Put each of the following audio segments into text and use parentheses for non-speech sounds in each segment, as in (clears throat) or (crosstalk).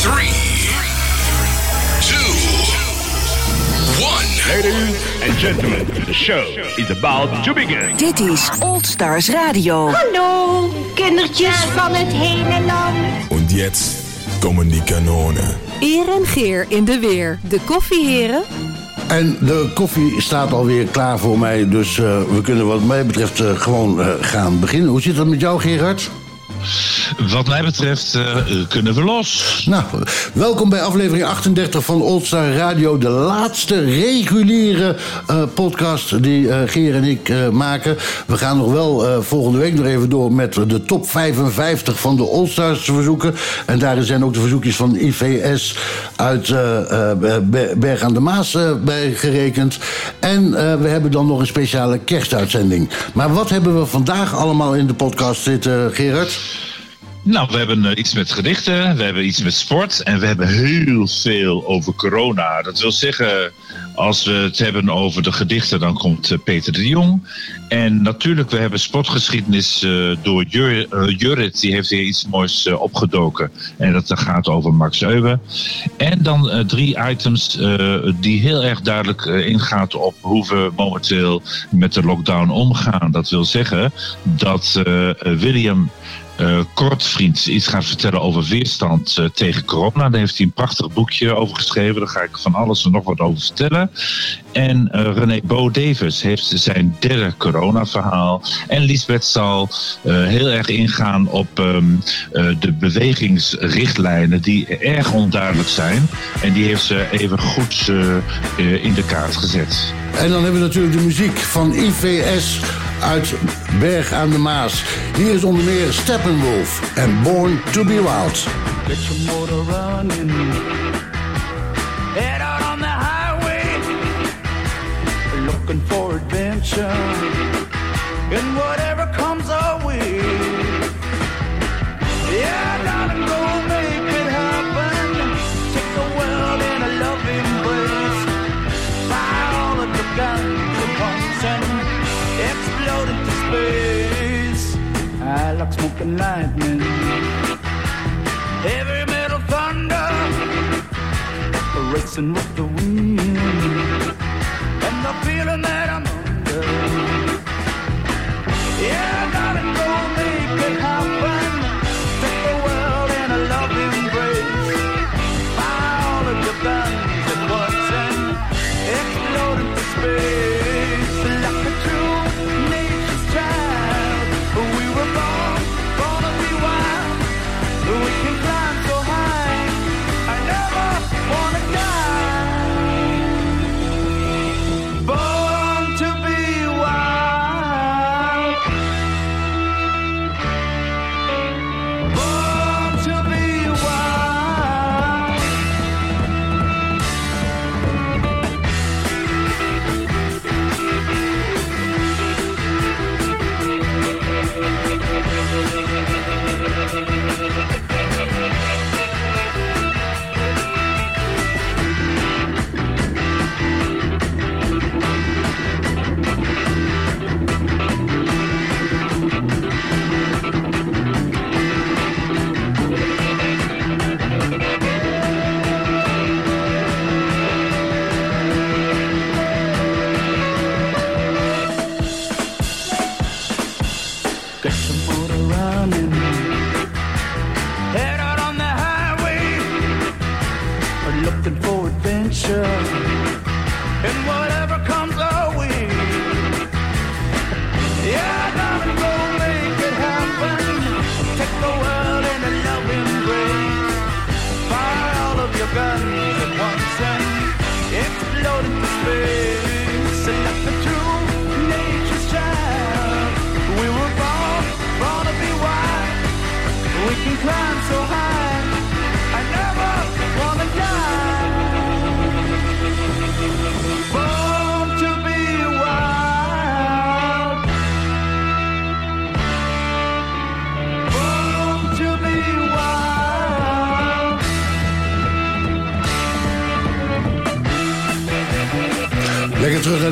3, 2, 1. Ladies and gentlemen, the show is about to begin. Dit is Old Stars Radio. Hallo, kindertjes van het hele land. Und jetzt kommen die Kanonen. Eer en Geer in de weer. De koffieheren. En de koffie staat alweer klaar voor mij, dus eh, we kunnen wat mij betreft eh, gewoon eh, gaan beginnen. Hoe zit het met jou, Gerard? Wat mij betreft eh, kunnen we los. Nou, welkom bij aflevering 38 van Oldstar Radio. De laatste reguliere eh, podcast die eh, Geer en ik maken. We gaan nog wel volgende week nog even door met de top 55 van de Allstars verzoeken. En daarin zijn ook de verzoekjes van IVS uit Ber- Berg aan de Maas bij gerekend. En we hebben dan nog een speciale kerstuitzending. Maar wat hebben we vandaag allemaal in de podcast zitten, Gerard? Nou, we hebben eh, iets met gedichten, we hebben iets met sport en we hebben heel veel over corona. Dat wil zeggen, als we het hebben over de gedichten, dan komt eh, Peter de Jong. En natuurlijk, we hebben sportgeschiedenis eh, door Jur, Jurrit, die heeft weer iets moois opgedoken. En dat gaat over Max Euwe. En dan drie items die heel erg duidelijk ingaan op hoe we momenteel met de lockdown omgaan. Dat wil zeggen dat William eh Kortvriend iets gaat vertellen over weerstand eh, tegen corona. Daar heeft hij een prachtig boekje over geschreven. Daar ga ik van alles en nog wat over vertellen. En eh, René Bo Davis heeft zijn derde corona-verhaal. En Lisbeth zal heel erg ingaan op ehm, eh, de bewegingsrichtlijnen die erg onduidelijk zijn. En die heeft ze even goed in de kaart gezet. En dan hebben we natuurlijk de muziek van IVS uit Berg aan de Maas. Hier is onder meer Steppenwolf en Born to be Wild. Get. Head out on the highway. Looking for adventure. And whatever comes our way. Yeah, like smoking lightning. Heavy metal thunder. Racing with the wind. And the feeling that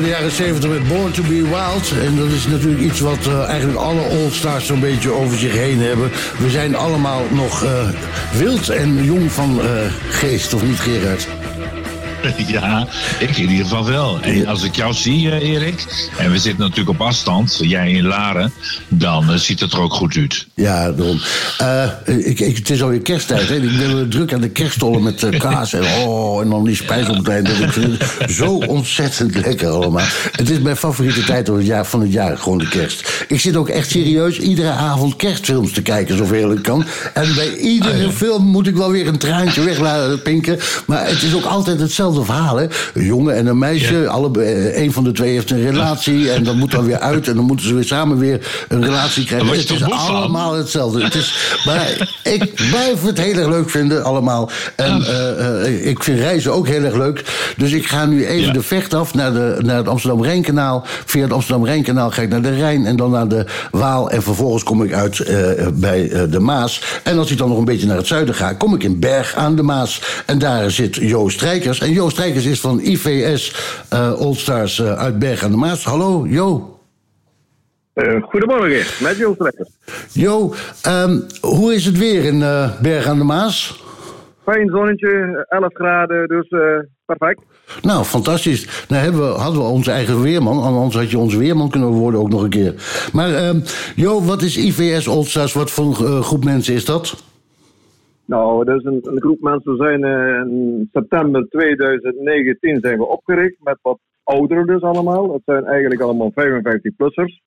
de jaren 70 met Born to be Wild. En dat is natuurlijk iets wat eh, eigenlijk alle All-Stars zo'n beetje over zich heen hebben. We zijn allemaal nog eh, wild en jong van eh, geest, of niet Gerard? (laughs) Ja, ik in ieder geval wel. En als ik jou zie, eh, Erik, en we zitten natuurlijk op afstand, jij in Laren, dan eh, ziet het er ook goed uit. Ja, daarom. Eh, ik, ik, het is alweer kersttijd. Hè? Ik ben druk aan de kerststollen met kaas en, oh, en dan die spijs op het eind. Dat ik vind het zo ontzettend lekker allemaal. Het is mijn favoriete tijd van het, jaar, van het jaar, gewoon de kerst. Ik zit ook echt serieus iedere avond kerstfilms te kijken, zoveel ik kan. En bij iedere film moet ik wel weer een traantje weg laten pinken. Maar het is ook altijd hetzelfde verhaal. Hè? Een jongen en een meisje, alle, eh, een van de twee heeft een relatie. (laughs) En dat moet dan weer uit. En dan moeten ze weer samen weer een relatie krijgen. Het is allemaal hetzelfde. Het is, maar ik blijf het heel erg leuk vinden, allemaal. En eh, eh, ik vind reizen ook heel erg leuk. Dus ik ga nu even Ja. de vecht af naar, de, naar het Amsterdam-Rijnkanaal. Via het Amsterdam-Rijnkanaal ga ik naar de Rijn en dan naar de Waal. En vervolgens kom ik uit eh, bij eh, de Maas. En als ik dan nog een beetje naar het zuiden ga, kom ik in Berg aan de Maas. En daar zit Jo Strijkers. En Jo Strijkers is van IVS eh Allstars eh, uit Berg aan de Maas. Hallo, Jo. Eh, goedemorgen, met Joost Rekker. Jo, ehm, hoe is het weer in Berg aan de Maas? Fijn zonnetje, 11 graden, dus perfect. Nou, fantastisch. Nou hebben we, hadden we onze eigen weerman. Anders had je onze weerman kunnen worden ook nog een keer. Maar ehm, Jo, wat is IVS Allstars? Wat voor groep mensen is dat? Nou, dat is een, een groep mensen. We zijn eh, in september 2019 zijn we opgericht met wat ouderen dus allemaal. Het zijn eigenlijk allemaal 55-plussers.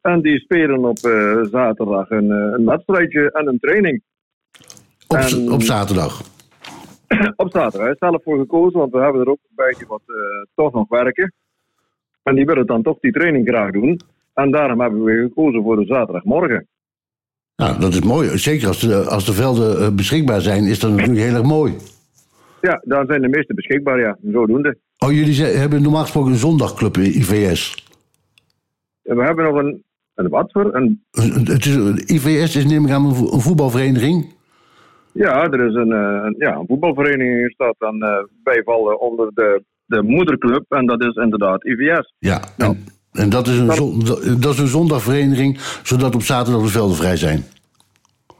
En die spelen op eh, zaterdag een, eh, een wedstrijdje en een training. Op, z- En- op zaterdag. (clears throat) op zaterdag. Is zelf voor gekozen, want we hebben er ook een beetje wat toch nog werken. En die willen dan toch die training graag doen. En daarom hebben we gekozen voor de zaterdagmorgen. Nou, dat is mooi. Zeker als de, als de velden eh, beschikbaar zijn, is dat natuurlijk heel erg mooi. Ja, daar zijn de meeste beschikbaar, ja. Zodoende. Oh, jullie zijn- hebben normaal gesproken een zondagclub in IVS. En we hebben nog een, een wat voor? Een, Het is, IVS is neem ik aan een vo- een voetbalvereniging. ja, er is een, eh, een, ja, een voetbalvereniging in staat. En eh, wij vallen onder de, de moederclub. En dat is inderdaad IVS. Ja. En, en dat, is een zon- dat is een zondagvereniging, zodat op zaterdag de velden vrij zijn.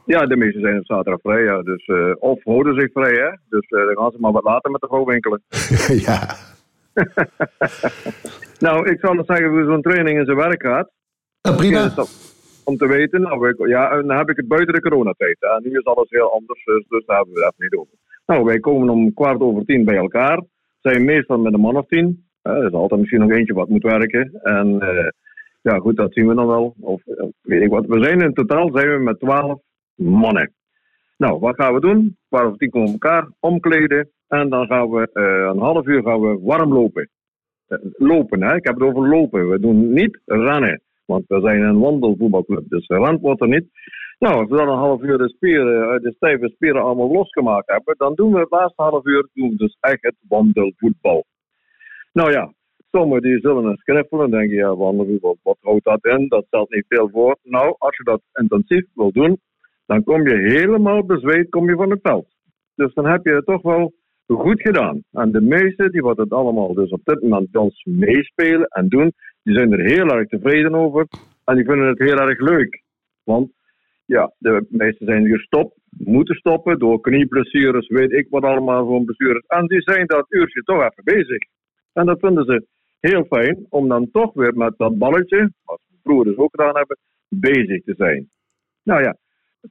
Ja, de meeste zijn op zaterdag vrij, ja. Dus, eh, of houden zich vrij, hè. Dus eh, dan gaan ze maar wat later met de vrouw winkelen. (laughs) ja. (laughs) Nou, ik zal het zeggen hoe zo'n training in zijn werk gaat. Eh, prima. Dat- Om te weten, nou, ik- ja, en dan heb ik het buiten de coronatijd. hè. Nu is alles heel anders, dus, dus daar hebben we het niet over. Nou, wij komen om kwart over tien bij elkaar. Zijn meestal met een man of tien. Hè, Er is altijd misschien nog eentje wat moet werken. En eh, ja, goed, dat zien we dan wel. Of eh, weet ik wat. We zijn in totaal zijn we met twaalf mannen. Nou, wat gaan we doen? Kwart over tien komen elkaar, omkleden. En dan gaan we eh, een half uur gaan we warm lopen. Eh, lopen, hè? ik heb het over lopen. We doen niet rennen. Want we zijn een wandelvoetbalclub, dus rand wordt er niet. Nou, als we dan een half uur de, spieren, eh, de stijve spieren allemaal losgemaakt hebben, dan doen we het laatste half uur doen dus echt het wandelvoetbal. Nou ja, sommigen die zullen eens knippelen en denken, ja, wandelvoetbal, wat houdt dat in? Dat stelt niet veel voor. Nou, als je dat intensief wil doen, dan kom je helemaal bezweet kom je van het veld. Dus dan heb je het toch wel goed gedaan. En de meesten die wat het allemaal dus op dit moment bij ons meespelen en doen, die zijn er heel erg tevreden over. En die vinden het heel erg leuk. Want ja, de meesten zijn gestopt, moeten stoppen door knieblessures, weet ik wat allemaal voor blessures. En die zijn dat uurtje toch even bezig. En dat vinden ze heel fijn om dan toch weer met dat balletje, wat vroeger dus ook gedaan hebben, bezig te zijn. Nou ja,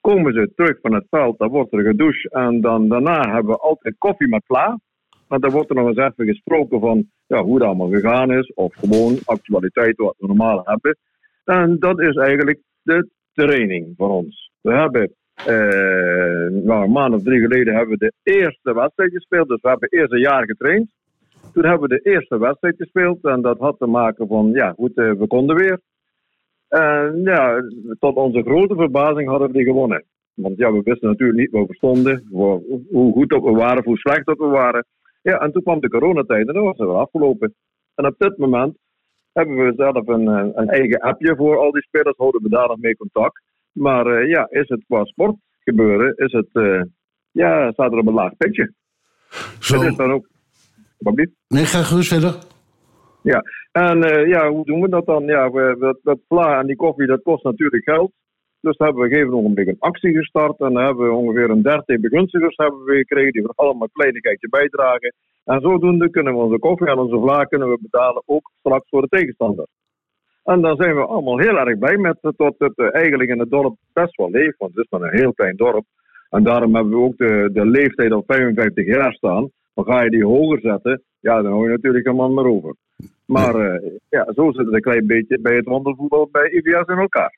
komen ze terug van het veld, dan wordt er gedoucht en dan, daarna hebben we altijd koffie met vla. Want dan wordt er nog eens even gesproken van ja, hoe dat allemaal gegaan is, of gewoon actualiteit wat we normaal hebben. En dat is eigenlijk de training voor ons. We hebben eh, nou, een maand of drie geleden hebben we de eerste wedstrijd gespeeld. Dus we hebben eerst een jaar getraind. Toen hebben we de eerste wedstrijd gespeeld. En dat had te maken van, ja goed, eh, we konden weer. En ja, tot onze grote verbazing hadden we die gewonnen. Want ja, we wisten natuurlijk niet waar we stonden, hoe goed dat we waren, of hoe slecht dat we waren. Ja, en toen kwam de coronatijd en dan was het wel afgelopen. En op dit moment hebben we zelf een, eh, een eigen appje voor al die spelers, houden we daar nog mee contact. Maar eh, ja, is het qua sport gebeuren, is het, ja, staat er op een laag pitje. Zo. Het is dan ook, Nee, ga gerust verder. Ja, en eh, ja, hoe doen we dat dan? Ja, we, dat, dat vla en die koffie, dat kost natuurlijk geld. Dus hebben we gegeven ogenblik een actie gestart. En dan hebben we ongeveer een dertig begunstigers hebben we gekregen die voor allemaal een kleinigheidje bijdragen. En zodoende kunnen we onze koffie en onze vla kunnen we betalen, ook straks voor de tegenstander. En dan zijn we allemaal heel erg blij met dat het eh, eigenlijk in het dorp best wel leeft. Want het is maar een heel klein dorp. En daarom hebben we ook de, de leeftijd op 55 jaar staan. Dan ga je die hoger zetten, ja, dan hou je natuurlijk een man maar over. Maar eh, ja, zo zit het een klein beetje bij het wandelvoetbal bij IVS in elkaar.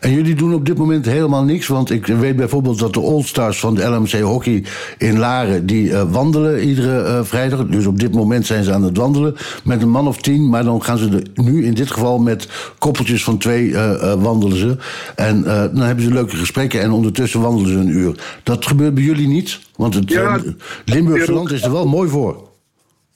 En jullie doen op dit moment helemaal niks. Want ik weet bijvoorbeeld dat de All-Stars van de LMC Hockey in Laren... die eh, wandelen iedere eh, vrijdag. Dus op dit moment zijn ze aan het wandelen met een man of tien. Maar dan gaan ze er nu in dit geval met koppeltjes van twee wandelen ze. En dan hebben ze leuke gesprekken en ondertussen wandelen ze een uur. Dat gebeurt bij jullie niet? Want het Ja, Limburgse land is er wel mooi voor.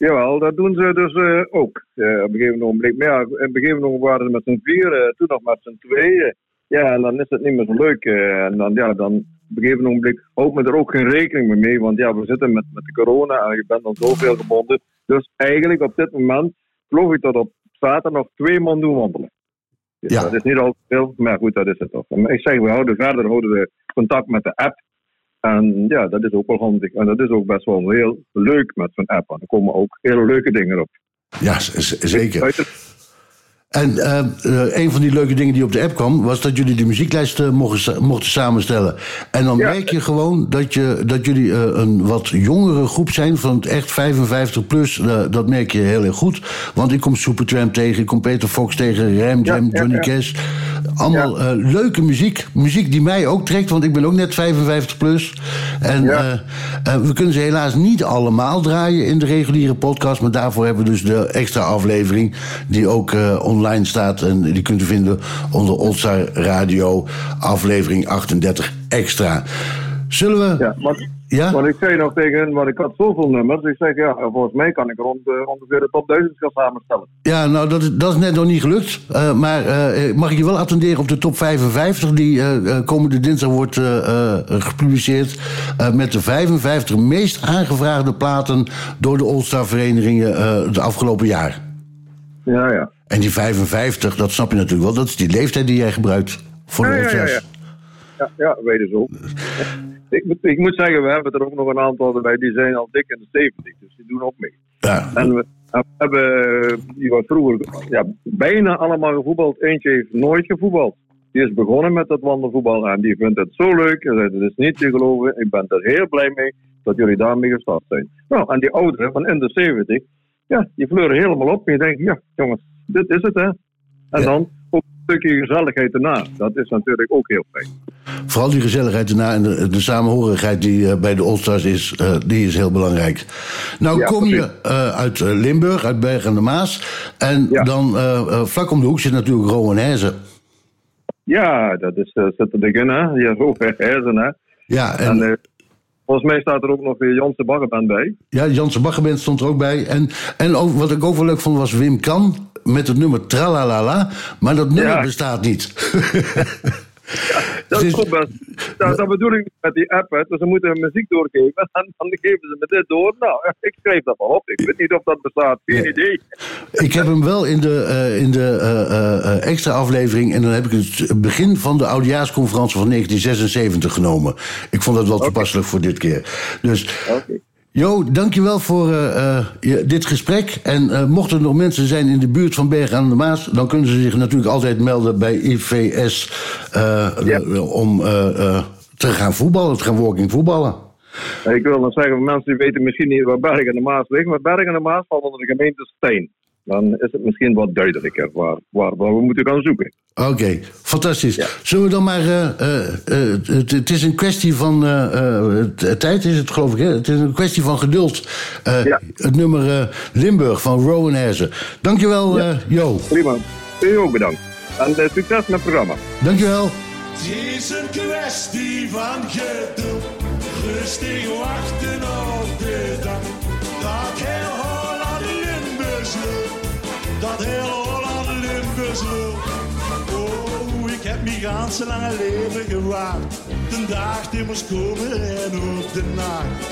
Jawel, dat doen ze dus eh, ook eh, op een gegeven moment. Maar ja, op een gegeven moment waren ze met z'n vier, eh, toen nog met z'n tweeën. Ja, en dan is het niet meer zo leuk. en dan, ja, dan op een gegeven moment houdt men er ook geen rekening meer mee. Want ja, we zitten met, met de corona en je bent dan zoveel gebonden. Dus eigenlijk op dit moment geloof ik dat op zaterdag nog twee man doen wandelen. Dus Ja. Dat is niet al te veel, maar goed, dat is het toch. Ik zeg, we houden verder houden we contact met de app. En ja, dat is ook wel handig. En dat is ook best wel heel leuk met zo'n app. En er komen ook hele leuke dingen op. Ja, zeker. En eh, eh, een van die leuke dingen die op de app kwam, was dat jullie de muzieklijst eh, mochten, mochten samenstellen. En dan Ja. merk je gewoon dat, je, dat jullie een wat jongere groep zijn, van het echt 55 plus. dat merk je heel erg goed. Want ik kom Supertramp tegen, ik kom Peter Fox tegen, Ram Jam, Ja, ja, Johnny ja. Cash. Allemaal leuke muziek. Muziek die mij ook trekt, want ik ben ook net 55 plus. En we kunnen ze helaas niet allemaal draaien in de reguliere podcast. Maar daarvoor hebben we dus de extra aflevering. Die ook eh, online staat. En die kunt u vinden onder Oldstar Radio. Aflevering 38 extra. Zullen we. Ja, maar, Ja? maar ik zei nog tegen hen, maar ik had zoveel nummers. Ik zeg, ja, volgens mij kan ik rond eh, ongeveer de top 1000 gaan samenstellen. Ja, nou, dat, is- dat is net nog niet gelukt. Eh, maar eh, mag ik je wel attenderen op de top 55... die komende dinsdag wordt gepubliceerd... met de 55 meest aangevraagde platen... door de All-Star-verenigingen de afgelopen jaar. Ja, ja. En die 55, dat snap je natuurlijk wel... dat is die leeftijd die jij gebruikt voor de Ja, ja, ja, ja. Ja, ook. ik, moet- ik moet zeggen, we hebben er ook nog een aantal erbij, die zijn al dik in de 70, dus die doen ook mee. Ja. En we hebben, die was vroeger ja, bijna allemaal gevoetbald. Eentje heeft nooit gevoetbald. Die is begonnen met dat wandelvoetbal en die vindt het zo leuk. Hij zei, het is niet te geloven, ik ben er heel blij mee dat jullie daarmee gestart zijn. Nou, en die ouderen van in de 70, ja, die fleuren helemaal op. En je denkt, ja, jongens, dit is het, hè. En Ja. dan ook een stukje gezelligheid erna. Dat is natuurlijk ook heel fijn. Vooral die gezelligheid erna en de, de samenhorigheid die eh, bij de All-Stars is, eh, die is heel belangrijk. Nou Ja, kom je eh, uit Limburg, uit Bergen aan de Maas. En Ja. dan vlak om de hoek zit natuurlijk Rowan Herzen. Ja, dat is, zit er in, hè. Ja, zo herzen, hè. Ja, en, En volgens mij staat er ook nog weer Janse Baggerband bij. ja, Janse Baggerband stond er ook bij. En, en ook, wat ik ook wel leuk vond was Wim Kan met het nummer Tralalala. Maar dat nummer Ja. bestaat niet. (laughs) Dat is is- ook best. Dat, dat bedoel ik met die app. Hè. Dus ze moeten muziek doorgeven. En dan geven ze me dit door. Nou, ik schreef dat wel op. Ik weet niet of dat bestaat. Geen idee. Ik heb hem wel in de, eh, in de eh, eh, extra aflevering. En dan heb ik het begin van de oudejaarsconferentie van 1976 genomen. Ik vond dat wel toepasselijk voor dit keer. Dus, Oké. Jo, dankjewel voor je- dit gesprek. En eh, mochten er nog mensen zijn in de buurt van Bergen aan de Maas... dan kunnen ze zich natuurlijk altijd melden bij IVS... om te gaan voetballen, te gaan walking voetballen. Ik wil dan zeggen, mensen die weten misschien niet waar Bergen en de Maas liggen. Maar Bergen en de Maas valt onder de gemeente Steen. Dan is het misschien wat duidelijker waar, waar, waar we moeten gaan zoeken. Oké, fantastisch. Zullen we dan maar. eh, eh, eh, het, het is een kwestie van. eh, eh, tijd is het, geloof ik. Hè? Het is een kwestie van geduld. Eh, Ja. Het nummer Limburg van Rowan Herzen. Dankjewel, eh Jo. Prima. U ook bedankt. En succes met het programma. Dankjewel. Het is een kwestie van geduld. Rustig wachten op de dag. Dat heel Holland Limburgs loopt. Dat heel Holland Limburgs loopt. Oh, ik heb mijn ganse lange leven gewaard. De dag die moest komen en op de nacht.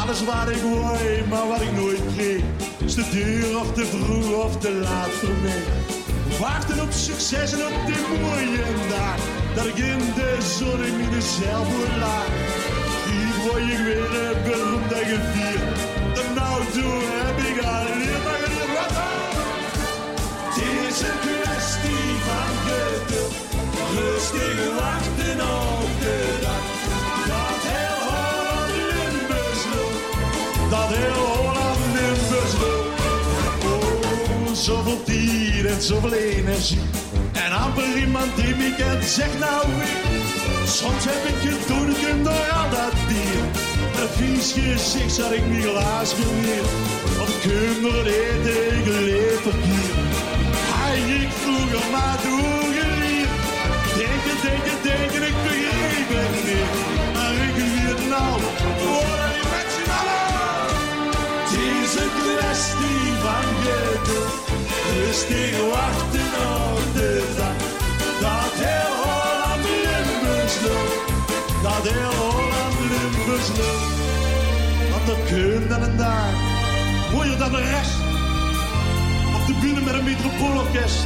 Alles wat ik wou, maar wat ik nooit kreeg. Is te duur of te vroeg of te laat voor mij. Wachten op succes en op die mooie dag. Dat ik in de zon in mijn zeilboot laag. Hier word ik weer een beroemd en gevierd. De nou toe heb ik alleen is een kwestie van geduld. Rustig wachten op de dag. Dat heel Holland Limburgs loopt. Dat heel Holland Limburgs loopt. Oh, zoveel dier en zoveel energie. En amper iemand die me kent, zeg nou. Soms heb ik gedoe door al dat bier. Een vies gezicht zat ik niet glaas geleerd. Of kinderen eten ik leverkier. Hij vroeger maar doorgeleerd. Denken, denken, denken, ik begreep het niet. Maar ik weet nou, worden die met. Het is een kwestie van geduld. Rustig wachten op de dag. Dat heel Holland Limburgs loopt. Dat heel Holland Limburgs loopt. Want dat kun en daar. Mooier dan de rest. Op de bühne met een metropoolorkest.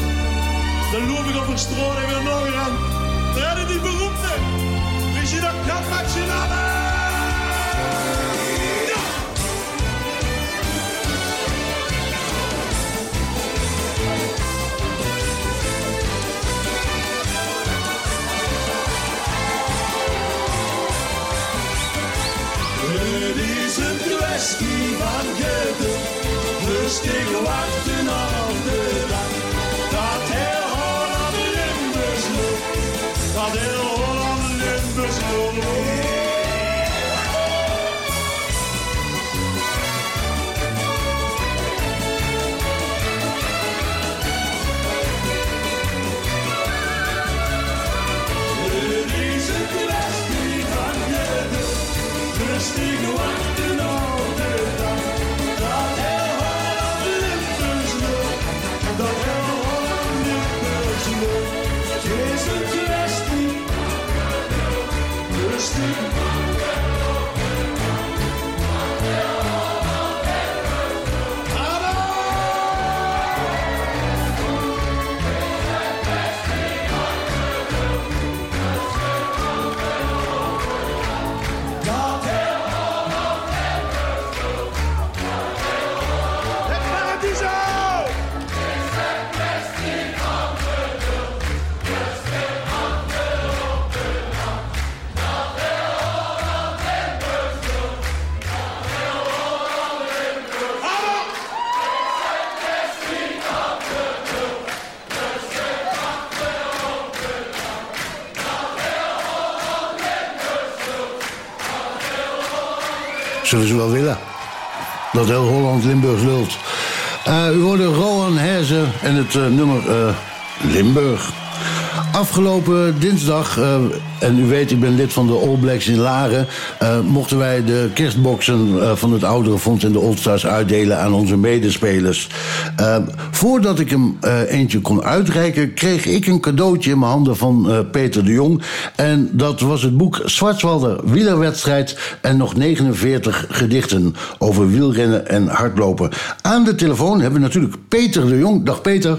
Dan loop ik over straat en weer nog een aan. Is die beroemde. Wie je dat kan? Ja! Het is een kwestie van geduld. Rustig wachten op de dag. Limburgs lult. Eh, u hoorde Rowan Herzen en het eh, nummer eh, Limburg. Afgelopen dinsdag, en u weet, ik ben lid van de All Blacks in Laren... mochten wij de kerstboxen van het Oudere Fonds en de Old Stars uitdelen aan onze medespelers. Voordat ik hem eh, eentje kon uitreiken, kreeg ik een cadeautje in mijn handen van eh, Peter de Jong. En dat was het boek Zwartswalder Wielerwedstrijd en nog 49 gedichten over wielrennen en hardlopen. Aan de telefoon hebben we natuurlijk Peter de Jong. Dag Peter.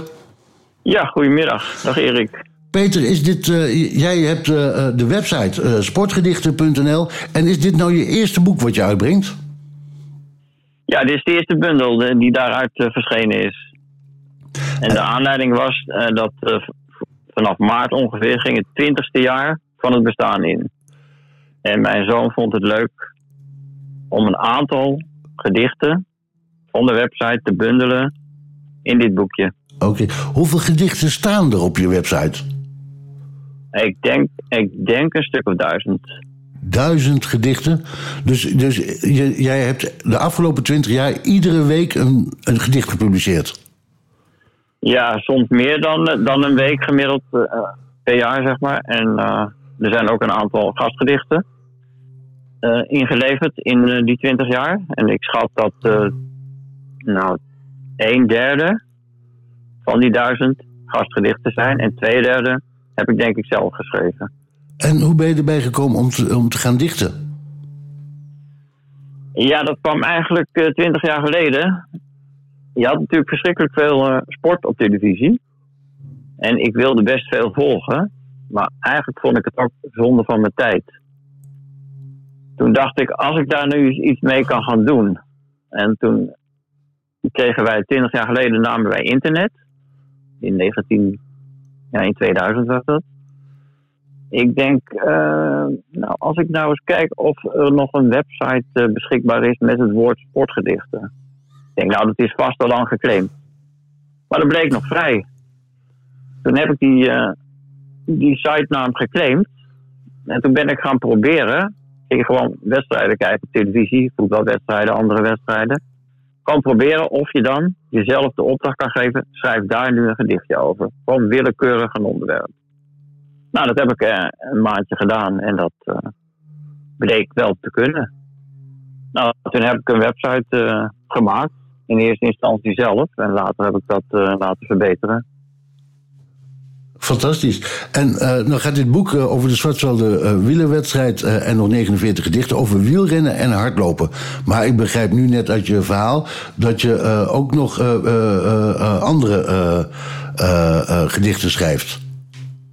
Ja, goedemiddag. Dag Erik. Peter, is dit, eh, jij hebt de website sportgedichten.nl. En is dit nou je eerste boek wat je uitbrengt? Ja, dit is de eerste bundel die daaruit verschenen is. En de aanleiding was eh, dat eh, vanaf maart ongeveer ging het twintigste jaar van het bestaan in. En mijn zoon vond het leuk om een aantal gedichten van de website te bundelen in dit boekje. Oké. Hoeveel gedichten staan er op je website? Ik denk, ik denk een stuk of duizend. Duizend gedichten. Dus, dus je, jij hebt de afgelopen twintig jaar iedere week een, een gedicht gepubliceerd. Ja, soms meer dan, dan een week gemiddeld eh, per jaar, zeg maar. En eh, er zijn ook een aantal gastgedichten eh, ingeleverd in die 20 jaar. En ik schat dat nou, een derde van die duizend gastgedichten zijn. En twee derde heb ik denk ik zelf geschreven. En hoe ben je erbij gekomen om te, om te gaan dichten? Ja, dat kwam eigenlijk twintig jaar geleden. Je had natuurlijk verschrikkelijk veel eh, sport op televisie. En ik wilde best veel volgen. Maar eigenlijk vond ik het ook zonde van mijn tijd. Toen dacht ik, als ik daar nu iets mee kan gaan doen. En toen kregen wij twintig jaar geleden namen wij internet. In 19, ja, in 2000 was dat. Ik denk, eh, nou, als ik nou eens kijk of er nog een website eh, beschikbaar is met het woord sportgedichten. Denk, nou, dat is vast al lang geclaimd. Maar dat bleek nog vrij. Toen heb ik die, eh die sitenaam geclaimd. En toen ben ik gaan proberen. Ik gewoon wedstrijden kijken op televisie, voetbalwedstrijden, andere wedstrijden. Gewoon proberen of je dan jezelf de opdracht kan geven. Schrijf daar nu een gedichtje over. Gewoon willekeurig een onderwerp. Nou, dat heb ik eh, een maandje gedaan en dat eh, bleek wel te kunnen. Nou, toen heb ik een website gemaakt. In eerste instantie zelf. En later heb ik dat eh, laten verbeteren. Fantastisch. En eh nou gaat dit boek eh, over de Zwartswelde eh wielerwedstrijd en nog 49 gedichten over wielrennen en hardlopen. Maar ik begrijp nu net uit je verhaal dat je ook nog andere gedichten schrijft.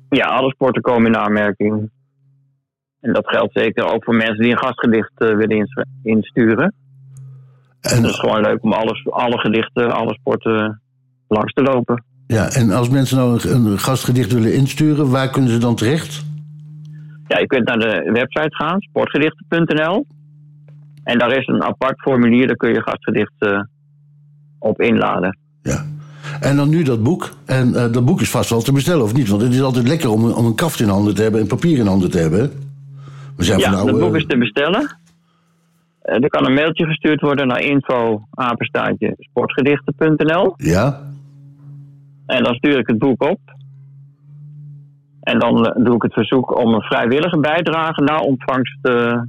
Ja, alle sporten komen in aanmerking. En dat geldt zeker ook voor mensen die een gastgedicht willen ins- insturen. En, Het is gewoon leuk om alles, alle gedichten, alle sporten langs te lopen. Ja, en als mensen nou een, een gastgedicht willen insturen, waar kunnen ze dan terecht? Ja, je kunt naar de website gaan, sportgedichten.nl. En daar is een apart formulier, daar kun je gastgedichten op inladen. En dan nu dat boek. En eh, dat boek is vast wel te bestellen, of niet? Want het is altijd lekker om, een- om een kaft in handen te hebben en papier in handen te hebben. We zijn Ja, van het oude... boek is te bestellen. Eh, er kan een mailtje gestuurd worden naar info apenstaartje sportgedichten.nl. Ja? En dan stuur ik het boek op. En dan eh, doe ik het verzoek om een vrijwillige bijdrage na ontvangst eh,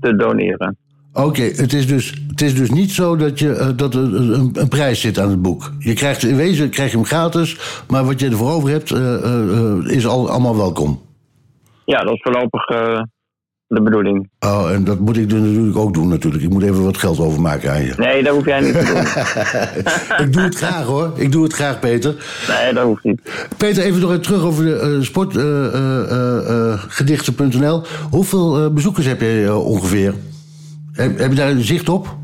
te doneren. Oké, het, is dus, het is dus niet zo dat, je, dat er een, een prijs zit aan het boek. Je krijgt, in wezen krijg je hem gratis, maar wat je ervoor over hebt is al, allemaal welkom. Ja, dat is voorlopig de bedoeling. Oh, en dat moet ik dus natuurlijk ook doen natuurlijk. Ik moet even wat geld overmaken aan je. Nee, dat hoef jij niet te doen. (laughs) ik doe het graag hoor. Ik doe het graag, Peter. Nee, dat hoeft niet. Peter, even nog even terug over de eh, sportgedichten.nl. Hoeveel eh, bezoekers heb je eh, ongeveer? Heb, heb je daar zicht op?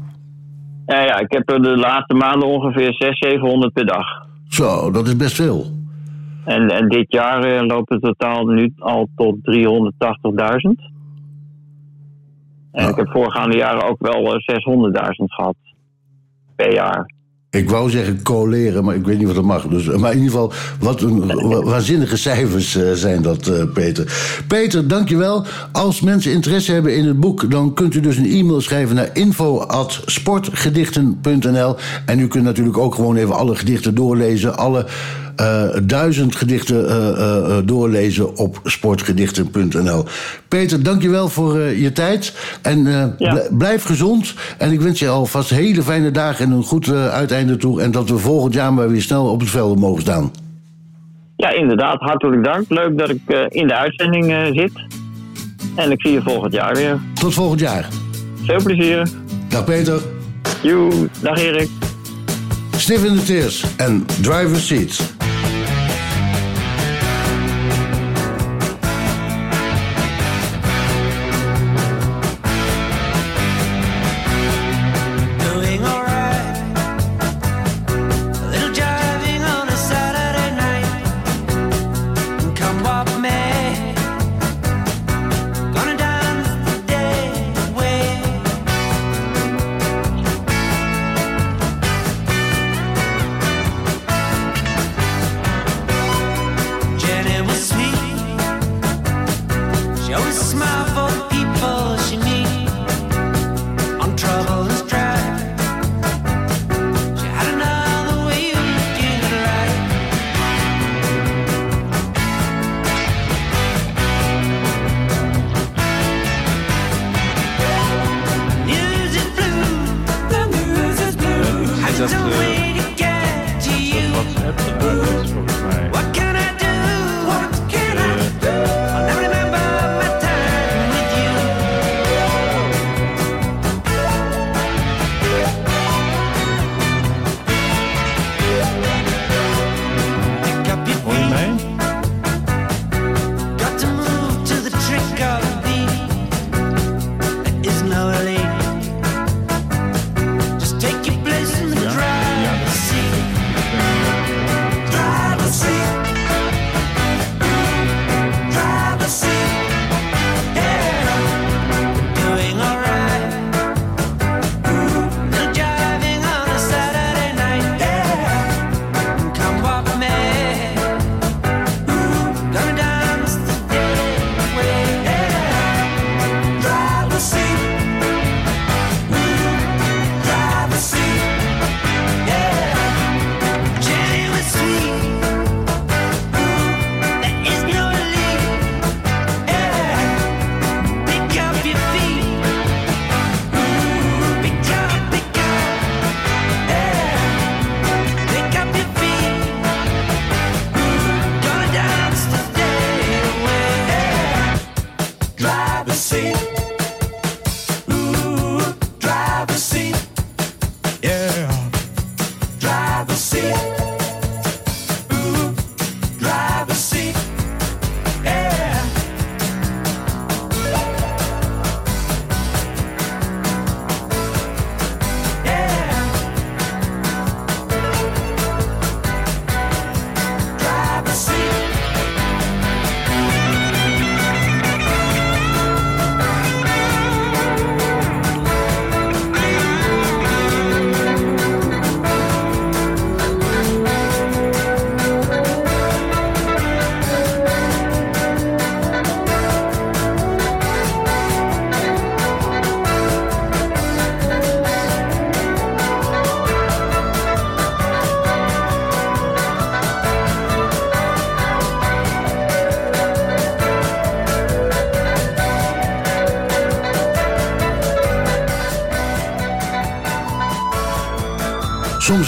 Ja, ja, ik heb er de laatste maanden ongeveer 600, 700 per dag. Zo, dat is best veel. En, en dit jaar eh, loopt het totaal nu al tot 380.000. En ik heb voorgaande jaren ook wel eh, 600.000 gehad. Per jaar. Ik wou zeggen coleren, maar ik weet niet wat dat mag. Dus, maar in ieder geval, wat een waanzinnige cijfers eh, zijn dat, eh, Peter. Peter, dankjewel. Als mensen interesse hebben in het boek... dan kunt u dus een e-mail schrijven naar info.sportgedichten.nl. En u kunt natuurlijk ook gewoon even alle gedichten doorlezen. Alle eh, duizend gedichten eh, eh, doorlezen op sportgedichten.nl. Peter, dankjewel voor je tijd. En bl- blijf gezond. En ik wens je alvast hele fijne dagen en een goed uiteinde toe. En dat we volgend jaar maar weer snel op het veld mogen staan. Ja, inderdaad. Hartelijk dank. Leuk dat ik in de uitzending zit. En ik zie je volgend jaar weer. Tot volgend jaar. Veel plezier. Dag Peter. Joe, dag Erik. Stiff in the tears en driver's seat.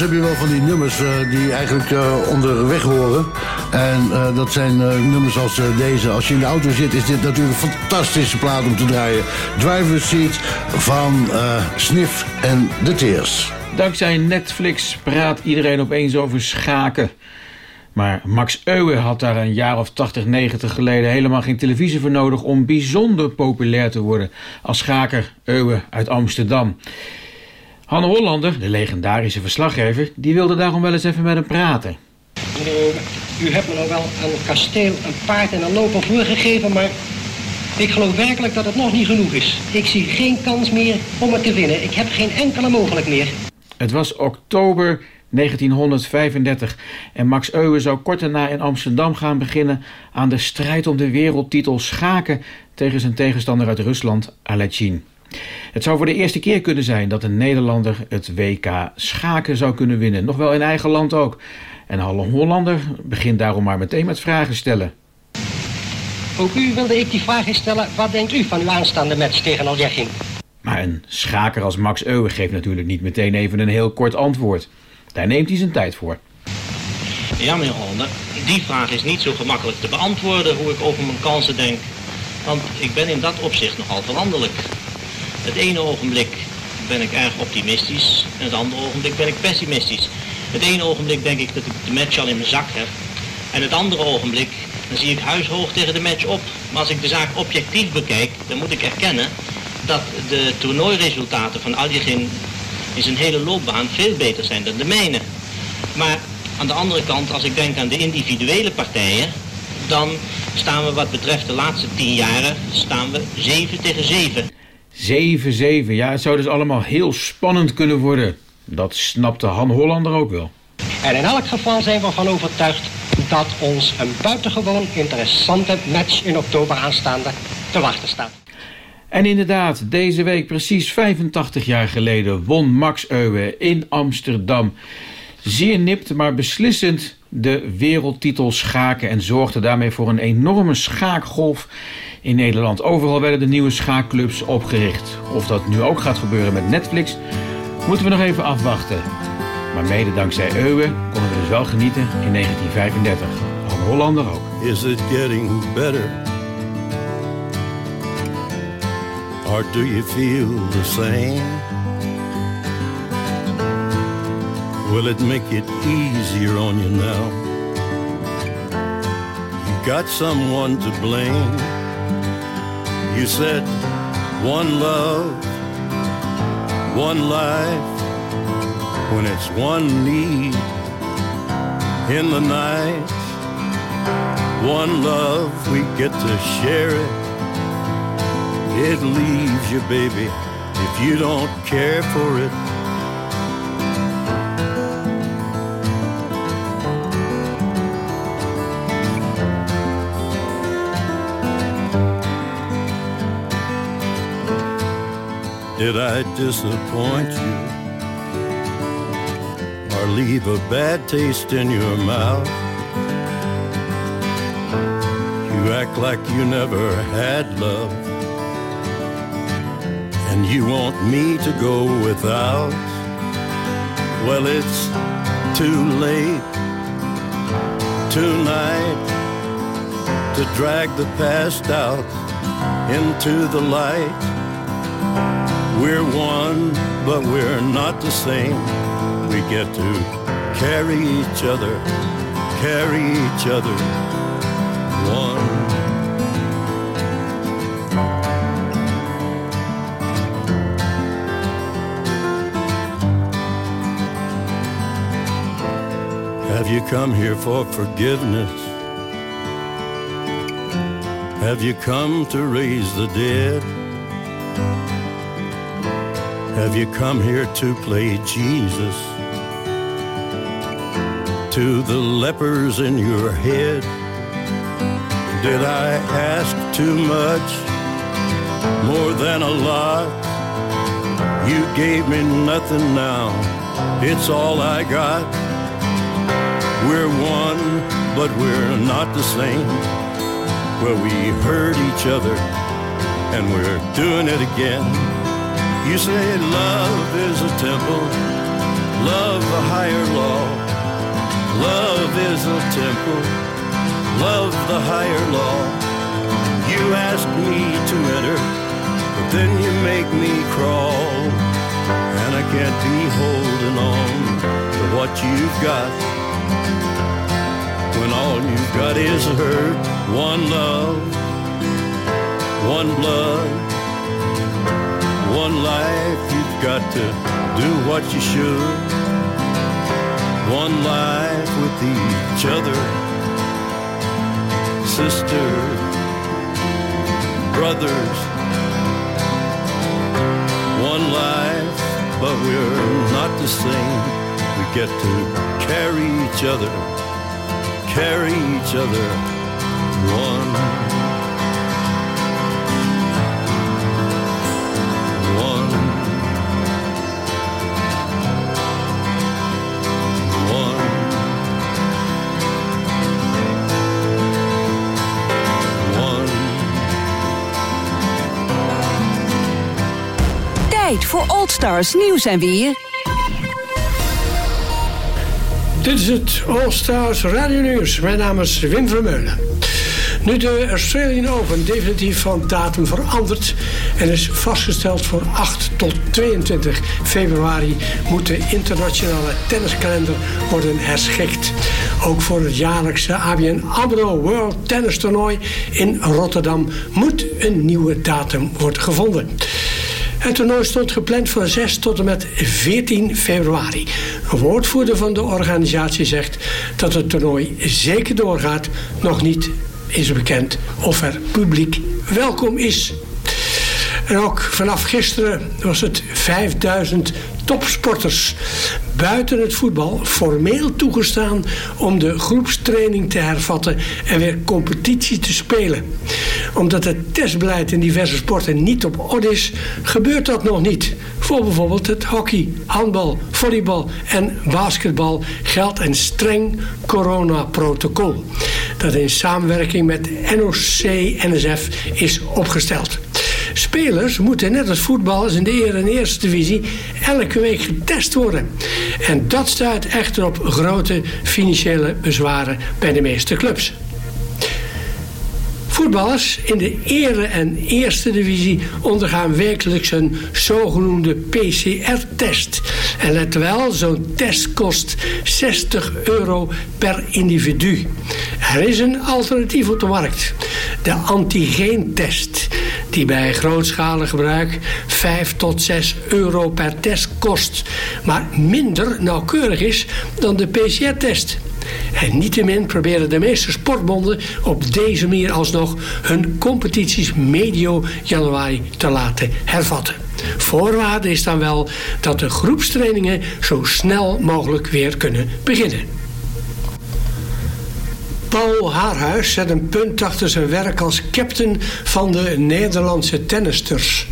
Heb je wel van die nummers eh, die eigenlijk eh, onderweg horen. En eh, dat zijn nummers als deze. Als je in de auto zit, is dit natuurlijk een fantastische plaat om te draaien. Driver's Seat van Sniff en The Tears. Dankzij Netflix praat iedereen opeens over schaken. Maar Max Euwe had daar een jaar of 80, 90 geleden helemaal geen televisie voor nodig om bijzonder populair te worden als schaker Euwe uit Amsterdam. Hanne Hollander, de legendarische verslaggever, die wilde daarom wel eens even met hem praten. Eh, u hebt me nou wel een kasteel, een paard en een loper voorgegeven, maar ik geloof werkelijk dat het nog niet genoeg is. Ik zie geen kans meer om het te winnen. Ik heb geen enkele mogelijk meer. Het was oktober 1935 en Max Euwe zou kort daarna in Amsterdam gaan beginnen aan de strijd om de wereldtitel schaken tegen zijn tegenstander uit Rusland, Alechin. Het zou voor de eerste keer kunnen zijn dat een Nederlander het WK schaken zou kunnen winnen, nog wel in eigen land ook. En Halle Hollander begint daarom maar meteen met vragen stellen. Ook u wilde ik die vraag eens stellen. Wat denkt u van uw aanstaande match tegen Aljechin? Maar een schaker als Max Euwe geeft natuurlijk niet meteen even een heel kort antwoord. Daar neemt hij zijn tijd voor. Ja, meneer Hollander, die vraag is niet zo gemakkelijk te beantwoorden hoe ik over mijn kansen denk. Want ik ben in dat opzicht nogal veranderlijk. Het ene ogenblik ben ik erg optimistisch en het andere ogenblik ben ik pessimistisch. Het ene ogenblik denk ik dat ik de match al in mijn zak heb. En het andere ogenblik, dan zie ik huishoog tegen de match op. Maar als ik de zaak objectief bekijk, dan moet ik erkennen dat de toernooiresultaten van Aljechin in zijn hele loopbaan veel beter zijn dan de mijne. Maar aan de andere kant, als ik denk aan de individuele partijen, dan staan we wat betreft de laatste tien jaren, staan we 7 tegen 7. 7-7, ja, het zou dus allemaal heel spannend kunnen worden. Dat snapte Han Hollander ook wel. En in elk geval zijn we ervan overtuigd dat ons een buitengewoon interessante match in oktober aanstaande te wachten staat. En inderdaad, deze week precies 85 jaar geleden won Max Euwe in Amsterdam. Zeer nipt, maar beslissend de wereldtitel schaken en zorgde daarmee voor een enorme schaakgolf in Nederland. Overal werden de nieuwe schaakclubs opgericht. Of dat nu ook gaat gebeuren met Netflix, moeten we nog even afwachten. Maar mede dankzij Euwe konden we dus wel genieten in 1935. Van Hollander ook. Is it getting better? Do you feel the same? Will it make it easier on you now? You got someone to blame. You said one love, one life, when it's one need in the night. One love, we get to share it. It leaves you, baby, if you don't care for it. Did I disappoint you or leave a bad taste in your mouth? You act like you never had love, and you want me to go without. Well, it's too late tonight to drag the past out into the light. We're one, but we're not the same. We get to carry each other, carry each other. One. Have you come here for forgiveness? Have you come to raise the dead? Have you come here to play Jesus? To the lepers in your head? Did I ask too much? More than a lot? You gave me nothing now. It's all I got. We're one, but we're not the same. Well, we hurt each other, and we're doing it again. You say love is a temple, love a higher law. Love is a temple, love the higher law. You ask me to enter, but then you make me crawl. And I can't be holding on to what you've got when all you've got is hurt. One love, one blood, one life. You've got to do what you should. One life with each other, sisters, brothers. One life, but we're not the same. We get to carry each other carry each other. One. Voor Old Stars nieuws en weer. Dit is het All Stars Radio Nieuws. Mijn naam is Wim Vermeulen. Nu de Australian Open definitief van datum verandert en is vastgesteld voor 8 tot 22 februari, moet de internationale tenniskalender worden herschikt. Ook voor het jaarlijkse ABN AMRO World Tennis Toernooi in Rotterdam moet een nieuwe datum worden gevonden. Het toernooi stond gepland van 6 tot en met 14 februari. Een woordvoerder van de organisatie zegt dat het toernooi zeker doorgaat. Nog niet is bekend of er publiek welkom is. En ook vanaf gisteren was het 5000 topsporters buiten het voetbal formeel toegestaan om de groepstraining te hervatten en weer competitie te spelen. Omdat het testbeleid in diverse sporten niet op orde is, gebeurt dat nog niet. Voor bijvoorbeeld het hockey, handbal, volleybal en basketbal geldt een streng coronaprotocol dat in samenwerking met NOC-NSF is opgesteld. Spelers moeten net als voetballers in de Eer- en Eerste Divisie elke week getest worden. En dat stuit echter op grote financiële bezwaren bij de meeste clubs. Voetballers in de Ere- en Eerste Divisie ondergaan wekelijks een zogenoemde PCR-test. En let wel, zo'n test kost 60 euro per individu. Er is een alternatief op de markt. De antigeentest, die bij grootschalig gebruik 5 tot 6 euro per test kost. Maar minder nauwkeurig is dan de PCR-test. En niettemin proberen de meeste sportbonden op deze manier alsnog hun competities medio januari te laten hervatten. Voorwaarde is dan wel dat de groepstrainingen zo snel mogelijk weer kunnen beginnen. Paul Haarhuis zet een punt achter zijn werk als captain van de Nederlandse tennisters.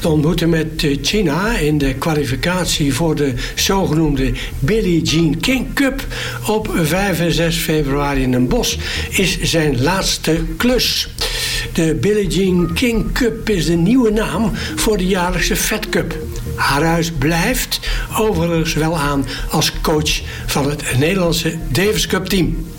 De ontmoeting met eh, China in de kwalificatie voor de zogenoemde Billie Jean King Cup op 5 en 6 februari in Den Bosch is zijn laatste klus. De Billie Jean King Cup is de nieuwe naam voor de jaarlijkse Fed Cup. Haarhuis blijft overigens wel aan als coach van het Nederlandse Davis Cup team.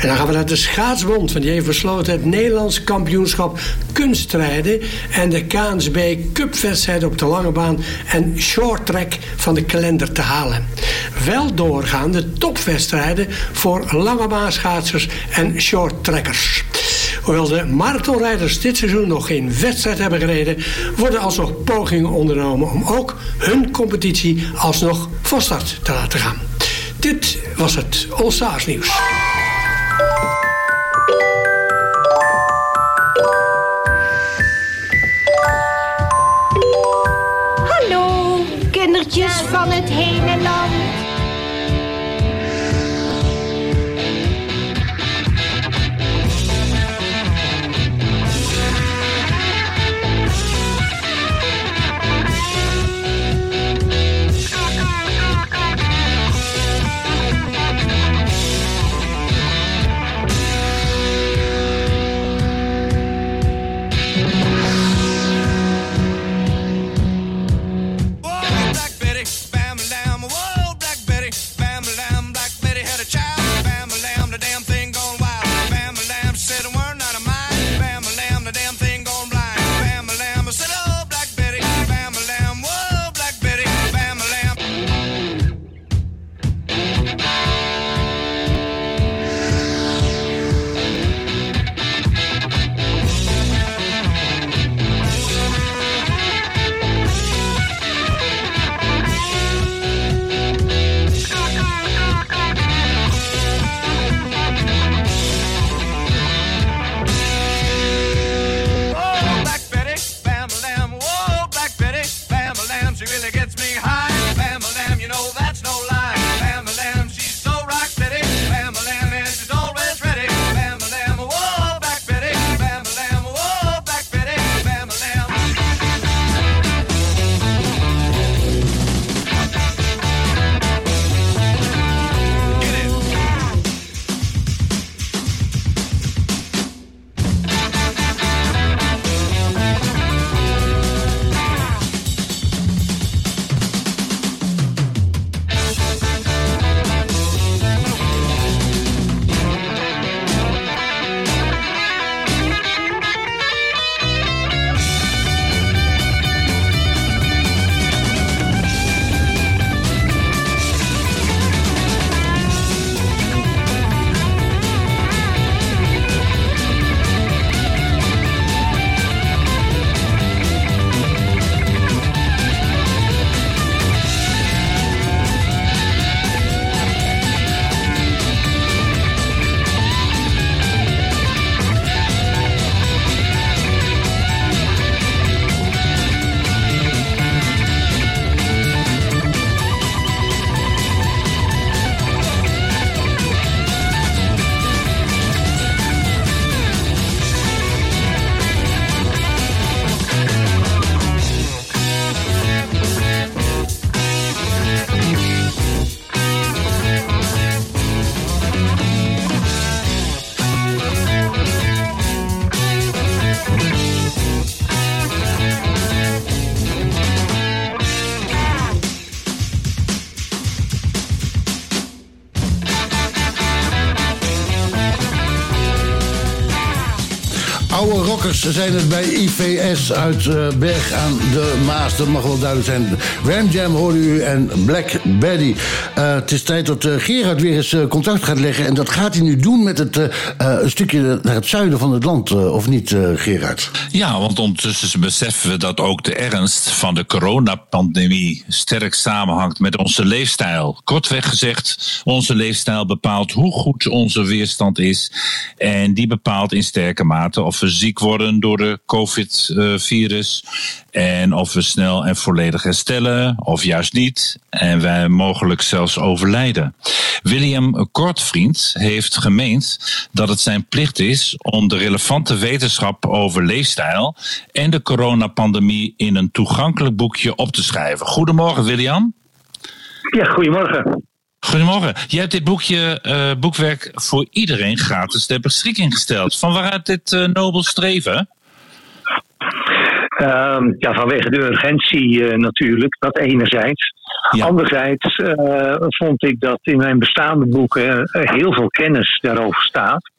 En dan gaan we naar de schaatsbond, want die heeft besloten het Nederlands kampioenschap kunstrijden en de KNSB Cupwedstrijd op de lange baan en short track van de kalender te halen. Wel doorgaan de topwedstrijden voor langebaansschaatsers en short trackers. Hoewel de marathonrijders dit seizoen nog geen wedstrijd hebben gereden, worden alsnog pogingen ondernomen om ook hun competitie alsnog van start te laten gaan. Dit was het All nieuws. Kindertjes van rockers zijn het bij IVS uit eh, Berg aan de Maas. Dat mag wel duidelijk zijn. Ram Jam hoorde u en Black Betty. Eh, het is tijd dat eh, Gerard weer eens contact gaat leggen. En dat gaat hij nu doen met het, een stukje naar het zuiden van het land. of niet, Gerard? Ja, want ondertussen beseffen we dat ook de ernst van de coronapandemie sterk samenhangt met onze leefstijl. Kortweg gezegd, onze leefstijl bepaalt hoe goed onze weerstand is. En die bepaalt in sterke mate of we ziek worden door de COVID-virus. En of we snel en volledig herstellen, of juist niet. En wij mogelijk zelfs overlijden. William Kortvriend heeft gemeend dat het zijn plicht is om de relevante wetenschap over leefstijl en de coronapandemie in een toegankelijk boekje op te schrijven. Goedemorgen, William. Ja, goedemorgen. Goedemorgen. Jij hebt dit boekje, eh, boekwerk voor iedereen gratis ter beschikking gesteld. Van waaruit dit eh, nobel streven? Ehm, ja, vanwege de urgentie eh, natuurlijk, dat enerzijds. Anderzijds eh, vond ik dat in mijn bestaande boeken eh, heel veel kennis daarover staat.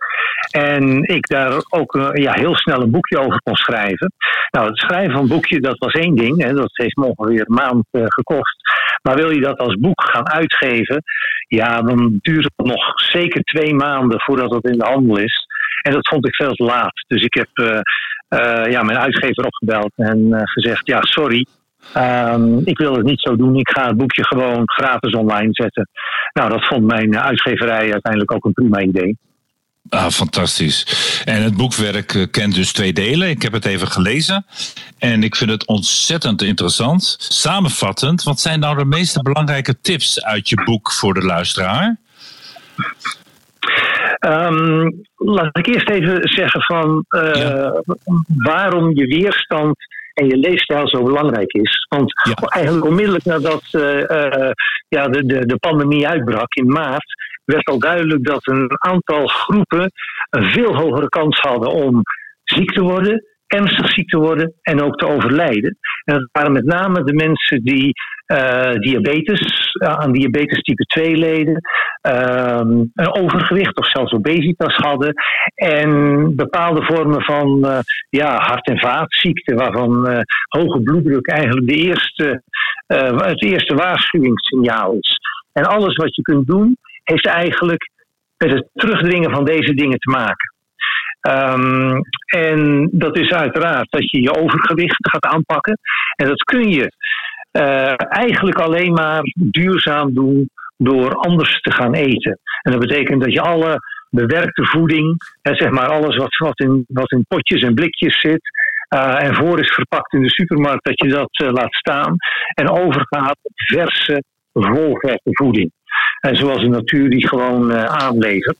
En ik daar ook ja, heel snel een boekje over kon schrijven. Nou, het schrijven van een boekje, dat was één ding. Hè, dat heeft me ongeveer een maand gekost. Maar wil je dat als boek gaan uitgeven, ja, dan duurt het nog zeker twee maanden voordat het in de handel is. En dat vond ik veel te laat. Dus ik heb ja, mijn uitgever opgebeld en eh, gezegd: Ja, sorry. ehm, ik wil het niet zo doen. Ik ga het boekje gewoon gratis online zetten. Nou, dat vond mijn eh, uitgeverij uiteindelijk ook een prima idee. Ah, fantastisch. En het boekwerk eh, kent dus twee delen. Ik heb het even gelezen. En ik vind het ontzettend interessant. Samenvattend, wat zijn nou de meeste belangrijke tips uit je boek voor de luisteraar? Ehm, laat ik eerst even zeggen van eh, waarom je weerstand en je leefstijl zo belangrijk is. Want eigenlijk onmiddellijk nadat eh, eh, ja, de, de, de pandemie uitbrak in maart, werd al duidelijk dat een aantal groepen een veel hogere kans hadden om ziek te worden, ernstig ziek te worden en ook te overlijden. En dat waren met name de mensen die eh, diabetes, eh, aan diabetes type 2 leden, ehm, een overgewicht of zelfs obesitas hadden en bepaalde vormen van eh, ja, hart- en vaatziekten, waarvan hoge bloeddruk eigenlijk de eerste, het eerste waarschuwingssignaal is. En alles wat je kunt doen, heeft eigenlijk met het terugdringen van deze dingen te maken. Ehm, en dat is uiteraard dat je je overgewicht gaat aanpakken. En dat kun je eh, eigenlijk alleen maar duurzaam doen door anders te gaan eten. En dat betekent dat je alle bewerkte voeding, hè, zeg maar alles wat, wat, in, wat in potjes en blikjes zit, eh, en voor is verpakt in de supermarkt, dat je dat eh, laat staan en overgaat op verse, volvette voeding. En zoals de natuur die gewoon eh, aanlevert.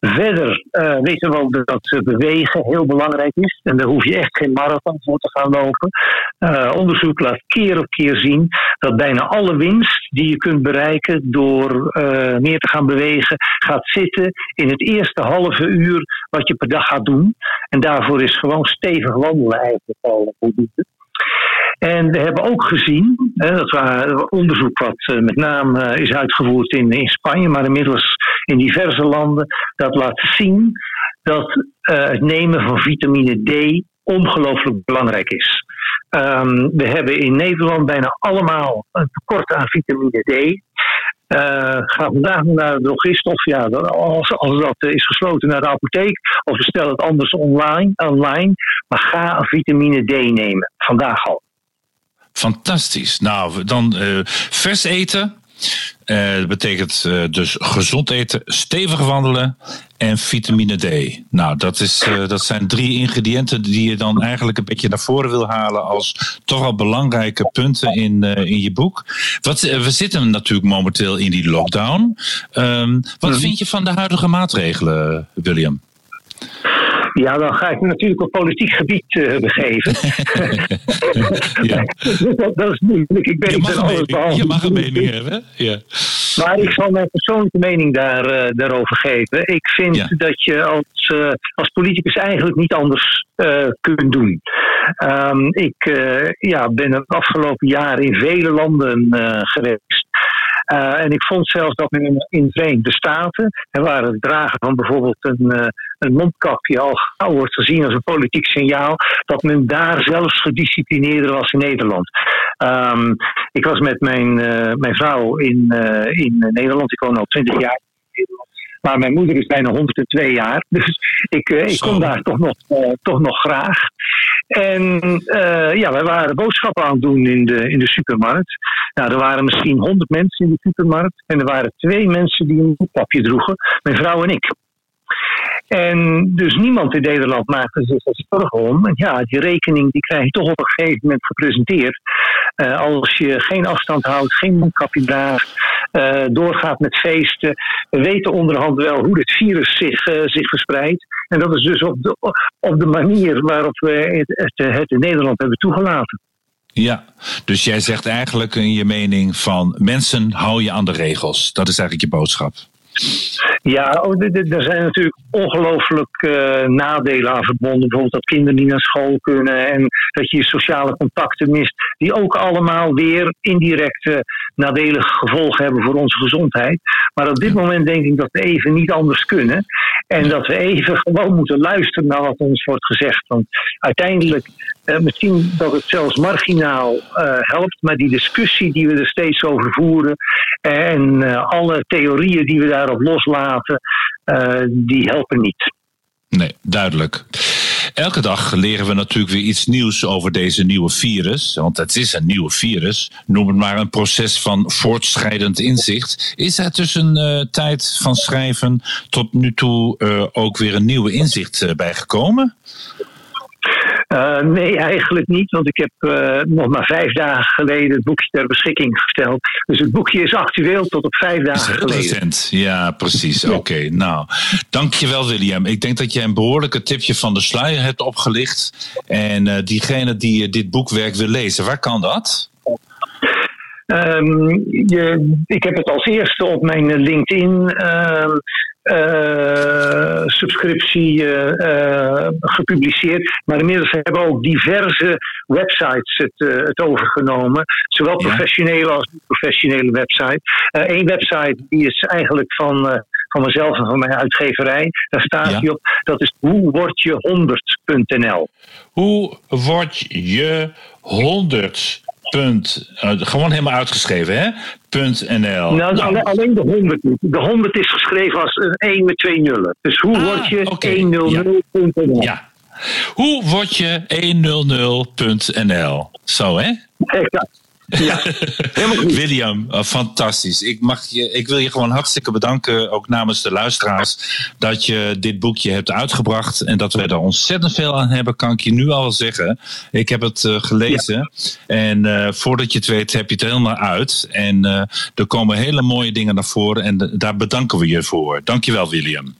Verder eh, weten we ook dat bewegen heel belangrijk is. En daar hoef je echt geen marathon voor te gaan lopen. Eh, onderzoek laat keer op keer zien dat bijna alle winst die je kunt bereiken door eh, meer te gaan bewegen, gaat zitten in het eerste halve uur wat je per dag gaat doen. En daarvoor is gewoon stevig wandelen eigenlijk al voldoende. En we hebben ook gezien, hè, dat was onderzoek wat eh, met name eh, is uitgevoerd in, in Spanje, maar inmiddels in diverse landen, dat laat zien dat eh, het nemen van vitamine D ongelooflijk belangrijk is. Ehm, we hebben in Nederland bijna allemaal een tekort aan vitamine D. Eh, ga vandaag naar de drogist of ja, als, dat eh, is gesloten naar de apotheek of bestel het anders online, online. Maar ga vitamine D nemen, vandaag al. Fantastisch. Nou, dan eh, vers eten. Eh, dat betekent eh, dus gezond eten, stevig wandelen en vitamine D. Nou, dat, is, dat zijn drie ingrediënten die je dan eigenlijk een beetje naar voren wil halen als toch al belangrijke punten in, in je boek. Wat, we zitten natuurlijk momenteel in die lockdown. Ehm, wat vind je van de huidige maatregelen, William? Ja, dan ga ik me natuurlijk op politiek gebied eh, begeven. (laughs) (laughs) dat, dat is moeilijk. Ik ben Je mag alles mening, je mag een mening hebben. Ja. Maar ik zal mijn persoonlijke mening daar, eh, daarover geven. Ik vind dat je als, eh, als politicus eigenlijk niet anders kunt doen. Ehm, ik ja, ben het afgelopen jaar in vele landen geweest. Eh, en ik vond zelfs dat men in, in Verenigde Staten, en waar het dragen van bijvoorbeeld een, eh, een mondkapje al gauw wordt gezien als een politiek signaal, dat men daar zelfs gedisciplineerder was in Nederland. Ehm, ik was met mijn, eh, mijn vrouw in, in Nederland, ik woon al 20 jaar in Nederland. Maar mijn moeder is bijna 102 jaar, (laughs) dus ik, ik kom daar toch nog, toch nog graag. En eh, ja, wij waren boodschappen aan het doen in de, in de supermarkt. Nou, er waren misschien 100 mensen in de supermarkt. En er waren twee mensen die een mondkapje droegen, mijn vrouw en ik. En dus niemand in Nederland maakte zich er zorgen om. En ja, die rekening die krijg je toch op een gegeven moment gepresenteerd. Eh, als je geen afstand houdt, geen mondkapje draagt, eh, doorgaat met feesten. We weten onderhand wel hoe dit virus zich, eh, zich verspreidt. En dat is dus op de, op de manier waarop we het, het, het in Nederland hebben toegelaten. Ja, dus jij zegt eigenlijk in je mening van mensen hou je aan de regels. Dat is eigenlijk je boodschap. Ja, oh, er zijn natuurlijk ongelooflijk eh, nadelen aan verbonden. Bijvoorbeeld dat kinderen niet naar school kunnen en dat je je sociale contacten mist. Die ook allemaal weer indirecte nadelige gevolgen hebben voor onze gezondheid. Maar op dit moment denk ik dat we even niet anders kunnen. En dat we even gewoon moeten luisteren naar wat ons wordt gezegd. Want uiteindelijk, eh, misschien dat het zelfs marginaal eh, helpt. Maar die discussie die we er steeds over voeren. En alle theorieën die we daarop loslaten, die niet. Nee, duidelijk. Elke dag leren we natuurlijk weer iets nieuws over deze nieuwe virus. Want het is een nieuwe virus. Noem het maar een proces van voortschrijdend inzicht. Is er tussen eh, tijd van schrijven tot nu toe eh, ook weer een nieuwe inzicht eh, bijgekomen? Eh, nee, eigenlijk niet, want ik heb eh, nog maar vijf dagen geleden het boekje ter beschikking gesteld. Dus het boekje is actueel tot op vijf dagen geleden. recent. Ja, precies. Oké, nou. Dankjewel, William. Ik denk dat jij een behoorlijke tipje van de sluier hebt opgelicht. En eh, diegene die dit boekwerk wil lezen, waar kan dat? Ehm, je, ik heb het als eerste op mijn LinkedIn ehm, eh, subscriptie eh, eh, gepubliceerd. Maar inmiddels hebben ook diverse websites het, het overgenomen. Zowel professionele als niet-professionele websites. Eén website die is eigenlijk van, van mezelf en van mijn uitgeverij. Daar staat hij op. Dat is hoe word je 100.nl. Hoe word je 100 punt, eh, gewoon helemaal uitgeschreven, hè? Punt .nl. Nou, alleen, alleen de 100 niet. De 100 is geschreven als een 1 met twee nullen. Dus hoe word je 100.nl? Ja. Hoe word je 100.nl? Zo, hè? Exact. Ja, William, eh, fantastisch. Ik, mag je, ik wil je gewoon hartstikke bedanken, ook namens de luisteraars, dat je dit boekje hebt uitgebracht en dat we er ontzettend veel aan hebben, kan ik je nu al zeggen. Ik heb het eh, gelezen en eh, voordat je het weet heb je het helemaal uit. En er komen hele mooie dingen naar voren en daar bedanken we je voor. Dankjewel, William.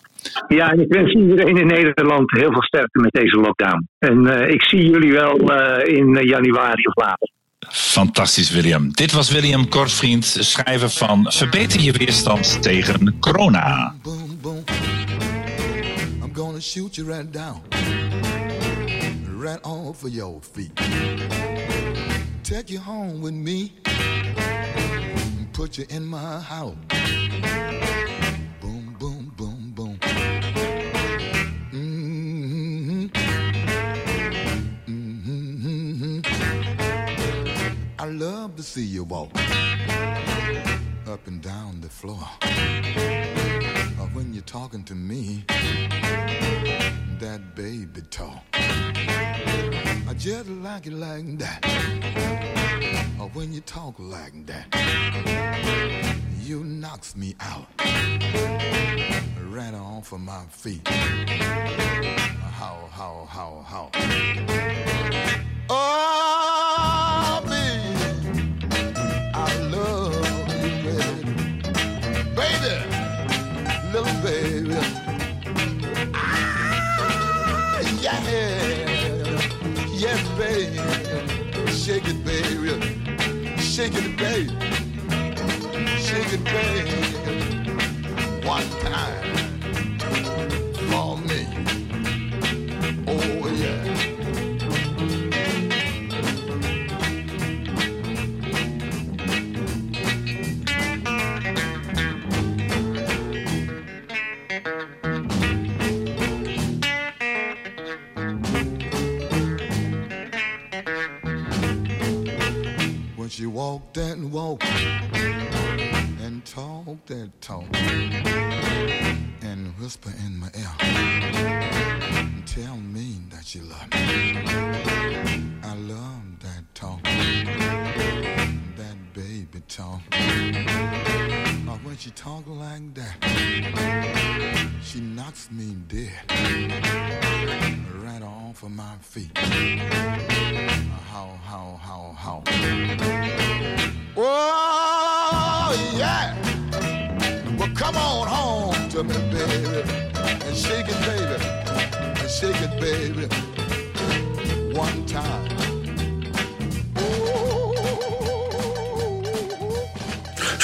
Ja, en ik wens iedereen in Nederland heel veel sterkte met deze lockdown. En ik zie jullie wel in januari of later. Fantastisch, William. Dit was William Kortvriend, schrijver van Verbeter je weerstand tegen corona. I'm gonna shoot you right down, right off of your feet. Take you home with me, put you in my house. Love to see you walk up and down the floor. Or when you're talking to me, that baby talk. I just like it like that. Or when you talk like that, you knocks me out. Right off of my feet. How, how, how, how. Oh, Shake it, baby. Shake it, baby. One time for me. She walked and walked and talked that talk and whisper in my ear and tell me that she loved me. I love that talk, that baby talk. But when she talk like that, she knocks me dead right off of my feet. How, how, how, how. Oh, yeah. Well, come on home to me, baby. And shake it, baby. And shake it, baby. One time.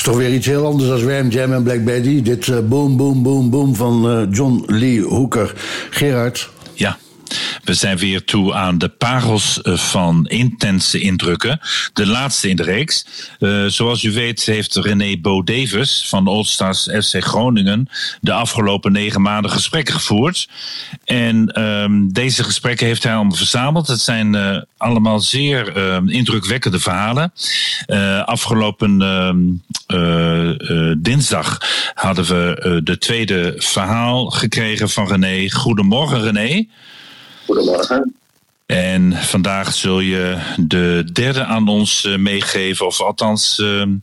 toch weer iets heel anders dan Ram Jam en Black Betty. Dit eh, Boom Boom Boom Boom van eh, John Lee Hooker. Gerard. Ja. We zijn weer toe aan de parels eh, van intense indrukken. De laatste in de reeks. Eh, zoals u weet heeft René Bo van Oldstars FC Groningen de afgelopen negen maanden gesprekken gevoerd. En ehm, deze gesprekken heeft hij allemaal verzameld. Het zijn eh, allemaal zeer ehm, indrukwekkende verhalen. Afgelopen ehm, eh, eh, dinsdag hadden we de tweede verhaal gekregen van René. Goedemorgen René. Goedemorgen. En vandaag zul je de derde aan ons eh, meegeven, of althans ehm,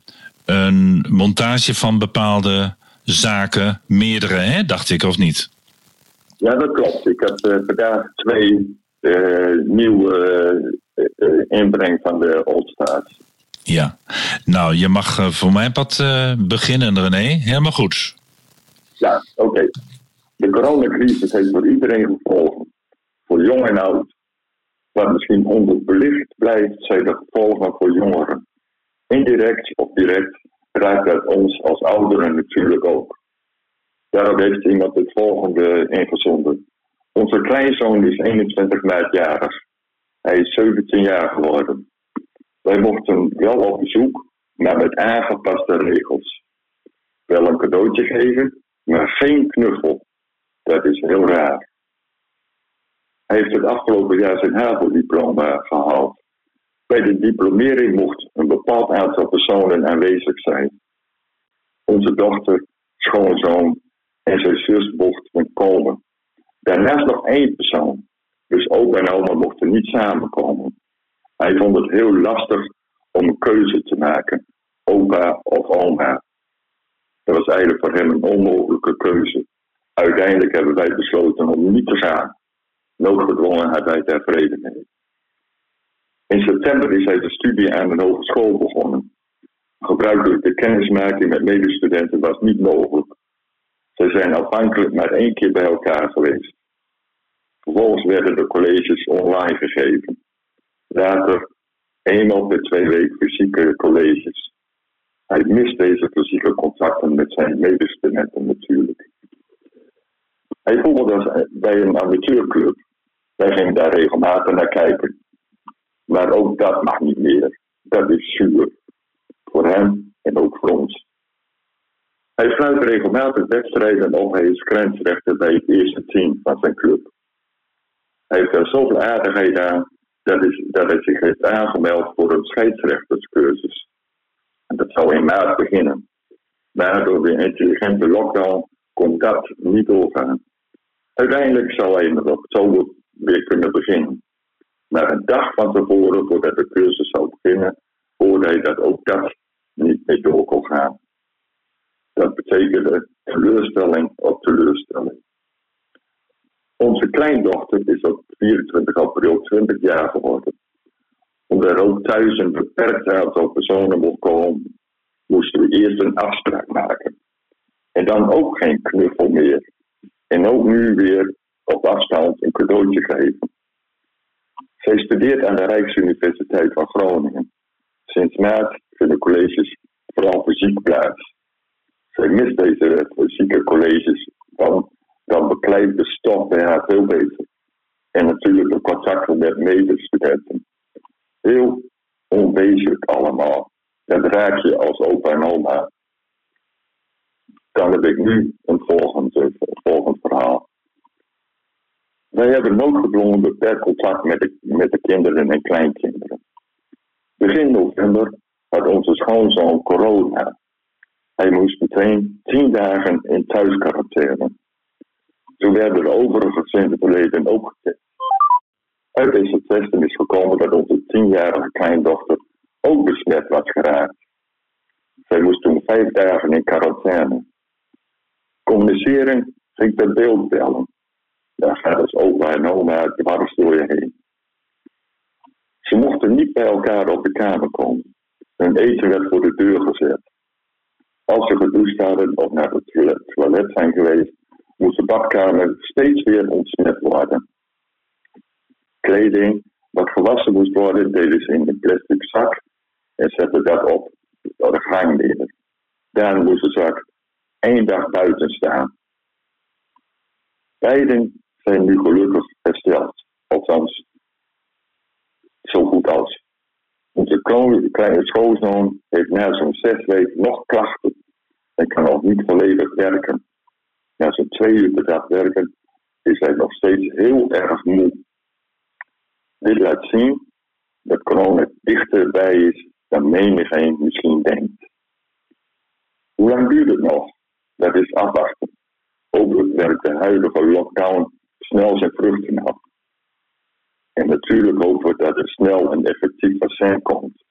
een montage van bepaalde zaken, meerdere, hè, dacht ik, of niet? Ja, dat klopt. Ik heb eh, vandaag twee eh, nieuwe inbreng van de Old Stars. Ja. Nou, je mag voor mijn pad beginnen, René. Helemaal goed. Ja, oké. De coronacrisis heeft voor iedereen gevolgen. Voor jong en oud. Wat misschien onderbelicht blijft, zijn de gevolgen voor jongeren. Indirect of direct raakt het ons als ouderen natuurlijk ook. Daarop heeft iemand het volgende ingezonden. Onze kleinzoon is 21 maart jarig. Hij is 17 jaar geworden. Wij mochten wel op bezoek, maar met aangepaste regels. Wel een cadeautje geven, maar geen knuffel. Dat is heel raar. Heeft het afgelopen jaar zijn HAVO-diploma gehaald. Bij de diplomering mocht een bepaald aantal personen aanwezig zijn. Onze dochter, schoonzoon en zijn zus mochten komen. Daarnaast nog één persoon. Dus opa en oma mochten niet samenkomen. Hij vond het heel lastig om een keuze te maken. Opa of oma. Dat was eigenlijk voor hem een onmogelijke keuze. Uiteindelijk hebben wij besloten om niet te gaan. Noodgedwongen had hij daar vrede mee. In september is hij de studie aan een hogeschool begonnen. Gebruikelijk de kennismaking met medestudenten was niet mogelijk. Zij zijn afhankelijk maar één keer bij elkaar geweest. Vervolgens werden de colleges online gegeven. Later eenmaal per twee weken fysieke colleges. Hij mist deze fysieke contacten met zijn medestudenten natuurlijk. Hij voelde bij een amateurclub. Wij gingen daar regelmatig naar kijken. Maar ook dat mag niet meer. Dat is zuur. Voor hem en ook voor ons. Hij sluit regelmatig wedstrijden op. Hij is grensrechter bij het eerste team van zijn club. Hij heeft er zoveel aardigheid aan dat, is, dat hij zich heeft aangemeld voor een scheidsrechterscursus. En dat zou in maart beginnen. Maar door de intelligente lockdown kon dat niet doorgaan. Uiteindelijk zou hij in oktober weer kunnen beginnen. Maar een dag van tevoren, voordat de cursus zou beginnen, hoorde hij dat ook dat niet meer door kon gaan. Dat betekende teleurstelling op teleurstelling. Onze kleindochter is op 24 april 20 jaar geworden. Omdat er ook thuis een beperkt aantal personen mocht komen, moesten we eerst een afspraak maken. En dan ook geen knuffel meer. En ook nu weer op afstand een cadeautje geven. Zij studeert aan de Rijksuniversiteit van Groningen. Sinds maart vinden colleges vooral fysiek plaats. Zij mist deze fysieke colleges, want dan beklijft de stof bij haar veel beter. En natuurlijk de contacten met medestudenten. Heel onwezenlijk allemaal. Dat raak je als opa en oma. Dan heb ik nu een volgend, eh, volgend verhaal. Wij hebben noodgedwongen beperkt contact met de, met de kinderen en kleinkinderen. Begin november had onze schoonzoon corona. Hij moest meteen tien dagen in thuisquarantaine. Toen werden de overige gezinsleden ook getest. Uit deze testen is gekomen dat onze tienjarige kleindochter ook besmet was geraakt. Zij moest toen vijf dagen in quarantaine. Communiceren ging per beeldbellen. Daar gaat dus opa en oma dwars door je heen. Ze mochten niet bij elkaar op de kamer komen. Hun eten werd voor de deur gezet. Als ze gedoucht hadden of naar het toilet- zijn geweest, moest de badkamer steeds weer ontsmet worden. Kleding wat gewassen moest worden, deden ze in een plastic zak en zetten dat op de gang neer. Daar moesten ze ook één dag buiten staan. Beiden zijn nu gelukkig hersteld. Althans, zo goed als. Onze kleine schoonzoon heeft na zo'n zes weken nog klachten en kan nog niet volledig werken. Na zo'n twee uur per dag werken is hij nog steeds heel erg moe. Dit laat zien dat corona dichterbij is dan menigeen misschien denkt. Hoe lang duurt het nog? Dat is afwachten. Hopelijk werkt de huidige lockdown snel zijn vruchten af. En natuurlijk hopen dat er snel een effectief vaccin komt.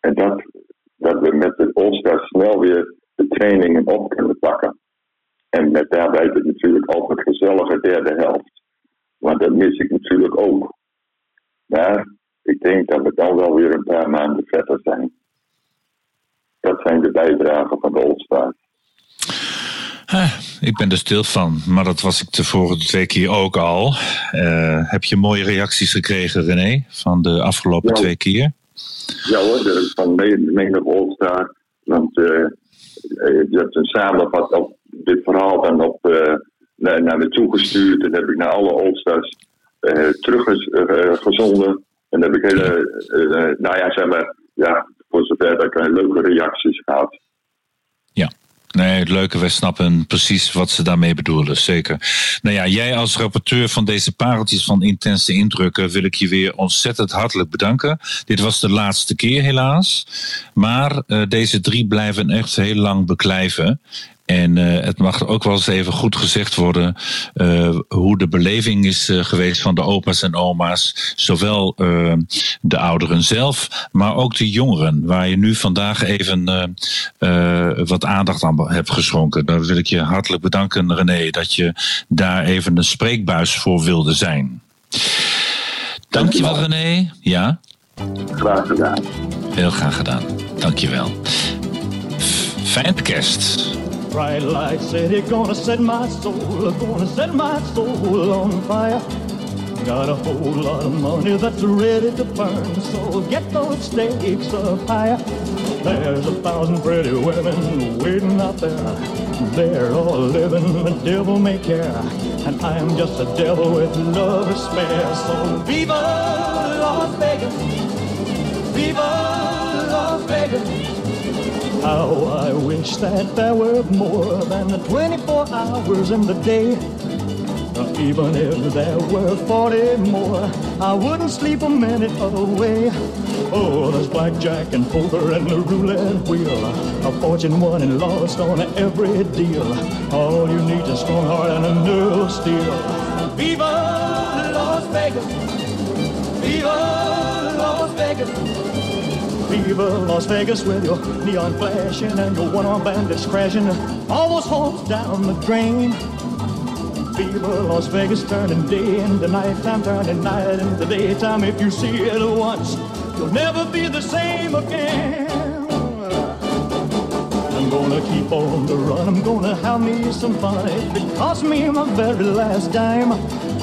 En dat, dat we met de All-Stars snel weer de trainingen op kunnen pakken. En met daarbij natuurlijk ook het gezellige derde helft. Want dat mis ik natuurlijk ook. Maar ik denk dat we dan wel weer een paar maanden verder zijn. Dat zijn de bijdragen van de All-Stars. Ah, ik ben er stil van, maar dat was ik de vorige twee keer ook al. Eh, heb je mooie reacties gekregen, René, van de afgelopen Ja. twee keer? Ja hoor, van me- menig All-Star. Want eh, eh, je hebt een samenvat op dit verhaal dan op, eh, naar, naar me toegestuurd. En dat heb ik naar alle All-Stars eh, teruggezonden. en dan heb ik hele, eh, nou ja, zeg maar, ja, voor zover dat ik leuke reacties gehad. Nee, het leuke, wij snappen precies wat ze daarmee bedoelen, zeker. Nou ja, jij als rapporteur van deze pareltjes van intense indrukken wil ik je weer ontzettend hartelijk bedanken. Dit was de laatste keer helaas, maar eh, deze drie blijven echt heel lang beklijven. En eh, het mag ook wel eens even goed gezegd worden eh, hoe de beleving is eh, geweest van de opa's en oma's. Zowel de ouderen zelf, maar ook de jongeren. Waar je nu vandaag even wat aandacht aan hebt geschonken. Daar wil ik je hartelijk bedanken, René, dat je daar even een spreekbuis voor wilde zijn. Dankjewel, René. Ja? Graag gedaan. Heel graag gedaan. Dankjewel. F- Fijne kerst. Bright light city, gonna set my soul, gonna set my soul on fire. Got a whole lot of money that's ready to burn, so get those stakes up higher. There's a thousand pretty women waiting out there. They're all living the devil may care, and I'm just a devil with love to spare. So viva Las Vegas, viva Las Vegas. How I wish that there were more than the 24 hours in the day. Even if there were 40 more, I wouldn't sleep a minute away. Oh, there's blackjack and poker and the roulette wheel. A fortune won and lost on every deal. All you need is a strong heart and a nerve steel. Viva Las Vegas! Viva Las Vegas! Viva Las Vegas with your neon flashing and your one-armed bandits crashing. All those homes down the drain. Fever Las Vegas turning day into nighttime, turning night into daytime. If you see it once, you'll never be the same again. I'm gonna keep on the run. I'm gonna have me some fun. It costs me my very last dime.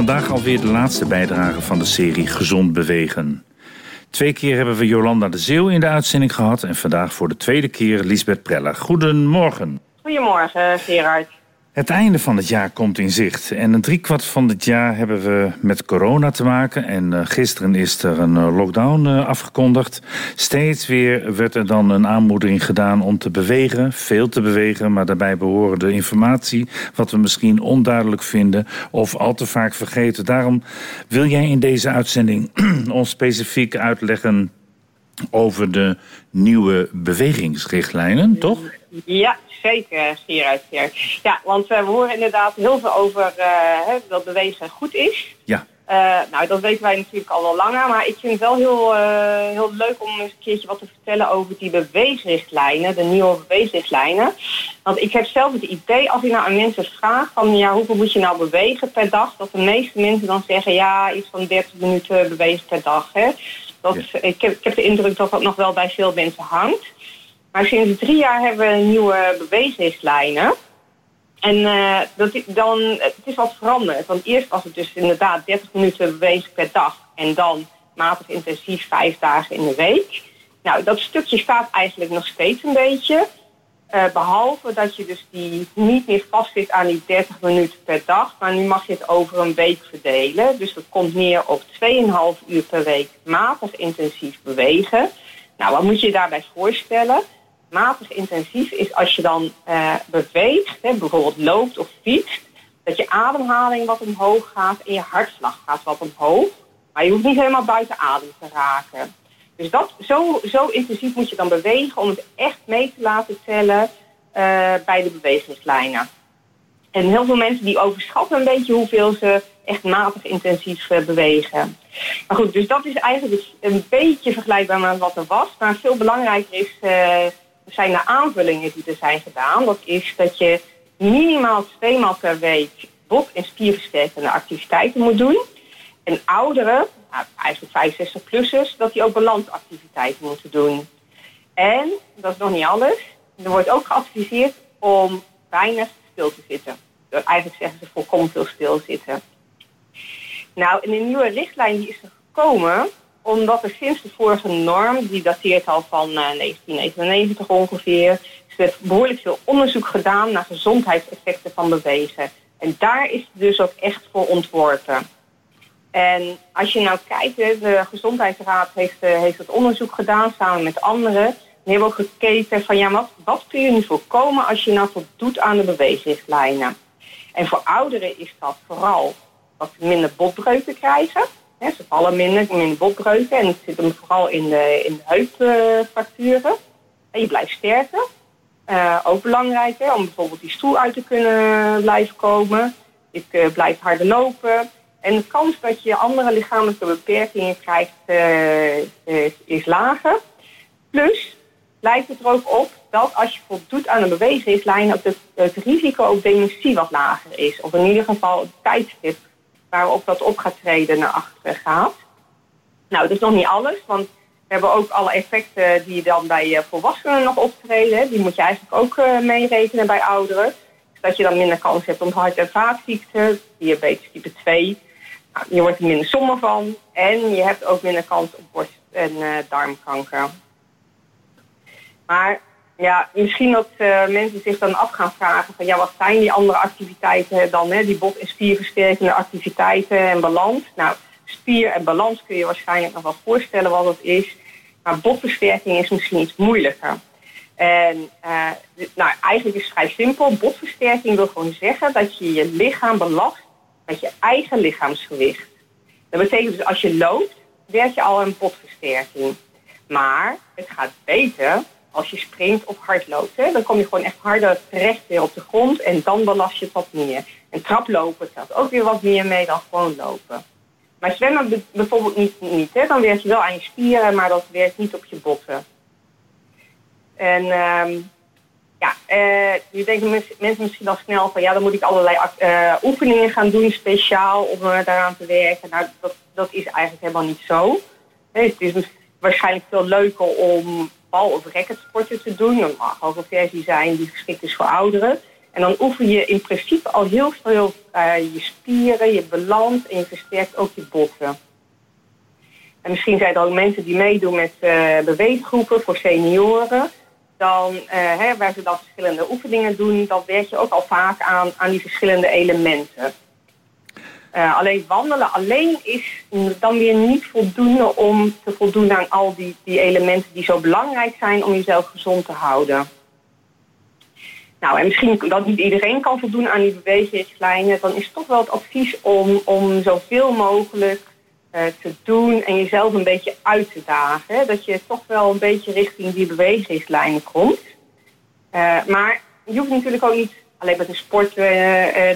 Vandaag alweer de laatste bijdrage van de serie Gezond Bewegen. Twee keer hebben we Jolanda de Zeeuw in de uitzending gehad... en vandaag voor de tweede keer Lisbeth Preller. Goedemorgen. Goedemorgen, Gerard. Het einde van het jaar komt in zicht. En een driekwart van het jaar hebben we met corona te maken. En eh, gisteren is er een eh, lockdown eh, afgekondigd. Steeds weer werd er dan een aanmoediging gedaan om te bewegen. Veel te bewegen, maar daarbij behoren de informatie... wat we misschien onduidelijk vinden of al te vaak vergeten. Daarom wil jij in deze uitzending (clears throat) ons specifiek uitleggen... over de nieuwe bewegingsrichtlijnen, toch? Ja, zeker, Gerard. Ja, want eh, we horen inderdaad heel veel over eh, hè, dat bewegen goed is. Ja. Eh, nou, dat weten wij natuurlijk al wel langer, maar ik vind het wel heel, heel leuk om eens een keertje wat te vertellen over die beweegrichtlijnen, de nieuwe beweegrichtlijnen. Want ik heb zelf het idee, als ik nou aan mensen vraag van ja, hoeveel moet je nou bewegen per dag, dat de meeste mensen dan zeggen ja, iets van 30 minuten bewegen per dag. Hè. Dat, ik, heb, ik heb de indruk dat dat nog wel bij veel mensen hangt. Maar sinds drie jaar hebben we nieuwe beweegrichtlijnen. En eh, dat, dan, het is wat veranderd. Want eerst was het dus inderdaad 30 minuten bewegen per dag. En dan matig intensief vijf dagen in de week. Nou, dat stukje staat eigenlijk nog steeds een beetje. Eh, behalve dat je dus die niet meer vastzit aan die 30 minuten per dag. Maar nu mag je het over een week verdelen. Dus dat komt neer op 2,5 uur per week matig intensief bewegen. Nou, wat moet je je daarbij voorstellen? Matig intensief is als je dan eh, beweegt, hè, bijvoorbeeld loopt of fietst, dat je ademhaling wat omhoog gaat en je hartslag gaat wat omhoog. Maar je hoeft niet helemaal buiten adem te raken. Dus dat, zo, zo intensief moet je dan bewegen om het echt mee te laten tellen eh, bij de bewegingslijnen. En heel veel mensen die overschatten een beetje hoeveel ze echt matig intensief eh, bewegen. Maar goed, dus dat is eigenlijk een beetje vergelijkbaar met wat er was. Maar veel belangrijker is, zijn de aanvullingen die er zijn gedaan. Dat is dat je minimaal tweemaal per week bot- en spierversterkende activiteiten moet doen. En ouderen, nou, eigenlijk 65-plussers, dat die ook balansactiviteiten moeten doen. En, dat is nog niet alles, er wordt ook geadviseerd om weinig stil te zitten. Eigenlijk zeggen ze volkomen veel stilzitten. Nou, en een nieuwe richtlijn die is er gekomen omdat er sinds de vorige norm, die dateert al van eh, 1999 ongeveer, is er behoorlijk veel onderzoek gedaan naar gezondheidseffecten van bewegen. En daar is het dus ook echt voor ontworpen. En als je nou kijkt, de Gezondheidsraad heeft, eh, heeft het onderzoek gedaan samen met anderen. Die hebben ook gekeken van ja, wat, wat kun je nu voorkomen als je nou voldoet aan de beweegrichtlijnen. En voor ouderen is dat vooral dat ze minder botbreuken krijgen. Ze vallen minder, minder botbreuken en het zit hem vooral in de, in de heupfracturen. en je blijft sterker. Eh, ook belangrijk hè, om bijvoorbeeld die stoel uit te kunnen blijven komen. Je eh, blijft harder lopen. En de kans dat je andere lichamelijke beperkingen krijgt eh, is, is lager. Plus lijkt het er ook op dat als je voldoet aan een beweegrichtlijn... ook het, het risico op dementie wat lager is. Of in ieder geval het tijdstip waarop dat op gaat treden naar achteren gaat. Nou, dat is nog niet alles, want we hebben ook alle effecten die dan bij eh, volwassenen nog optreden. Die moet je eigenlijk ook eh, meerekenen bij ouderen. Dus dat je dan minder kans hebt op hart- en vaatziekten, diabetes type 2. Nou, je wordt er minder somber van en je hebt ook minder kans op borst- en eh, darmkanker. Maar ja, misschien dat eh, mensen zich dan af gaan vragen van ja, wat zijn die andere activiteiten dan, hè? die bot- en spierversterkende activiteiten en balans. Nou, spier en balans kun je waarschijnlijk nog wel voorstellen wat dat is. Maar botversterking is misschien iets moeilijker. En eh, nou, eigenlijk is het vrij simpel. Botversterking wil gewoon zeggen dat je je lichaam belast met je eigen lichaamsgewicht. Dat betekent dus als je loopt, werk je al een botversterking. Maar het gaat beter als je sprint of hard loopt. Hè? Dan kom je gewoon echt harder terecht weer op de grond en dan belast je het wat meer. En traplopen telt ook weer wat meer mee dan gewoon lopen. Maar zwemmen be- bijvoorbeeld niet, niet hè? dan werk je wel aan je spieren, maar dat werkt niet op je botten. En ehm, ja, eh, nu denken mens- mensen misschien al snel van ja, dan moet ik allerlei eh, oefeningen gaan doen speciaal om eh, daaraan te werken. Nou, dat, dat is eigenlijk helemaal niet zo. Het is waarschijnlijk veel leuker om bal- of racketsporten te doen. Er mag ook versie zijn die geschikt is voor ouderen. En dan oefen je in principe al heel veel eh, je spieren, je balans en je versterkt ook je botten. En misschien zijn er ook mensen die meedoen met eh beweeggroepen voor senioren. Dan, eh, hè, waar ze dan verschillende oefeningen doen, dan werk je ook al vaak aan, aan die verschillende elementen. Eh, alleen wandelen alleen is dan weer niet voldoende om te voldoen aan al die, die elementen die zo belangrijk zijn om jezelf gezond te houden. Nou, en misschien dat niet iedereen kan voldoen aan die bewegingslijnen, dan is toch wel het advies om, om zoveel mogelijk eh, te doen en jezelf een beetje uit te dagen. Dat je toch wel een beetje richting die bewegingslijnen komt. Eh, maar je hoeft natuurlijk ook niet alleen met de sport,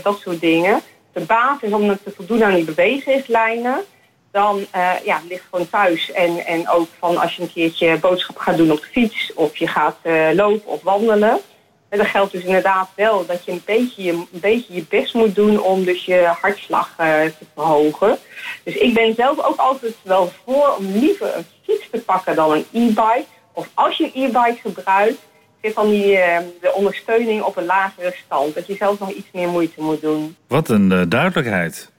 dat soort dingen. De basis om te voldoen aan die beweeglichtlijnen, dan eh, ja, ligt gewoon thuis. En, en ook van als je een keertje boodschap gaat doen op de fiets of je gaat eh, lopen of wandelen. En dan geldt dus inderdaad wel dat je een beetje je, een beetje je best moet doen om dus je hartslag eh, te verhogen. Dus ik ben zelf ook altijd wel voor om liever een fiets te pakken dan een e-bike. Of als je e-bike gebruikt, dan die, eh, de ondersteuning op een lagere stand. Dat je zelf nog iets meer moeite moet doen. Wat een eh, duidelijkheid.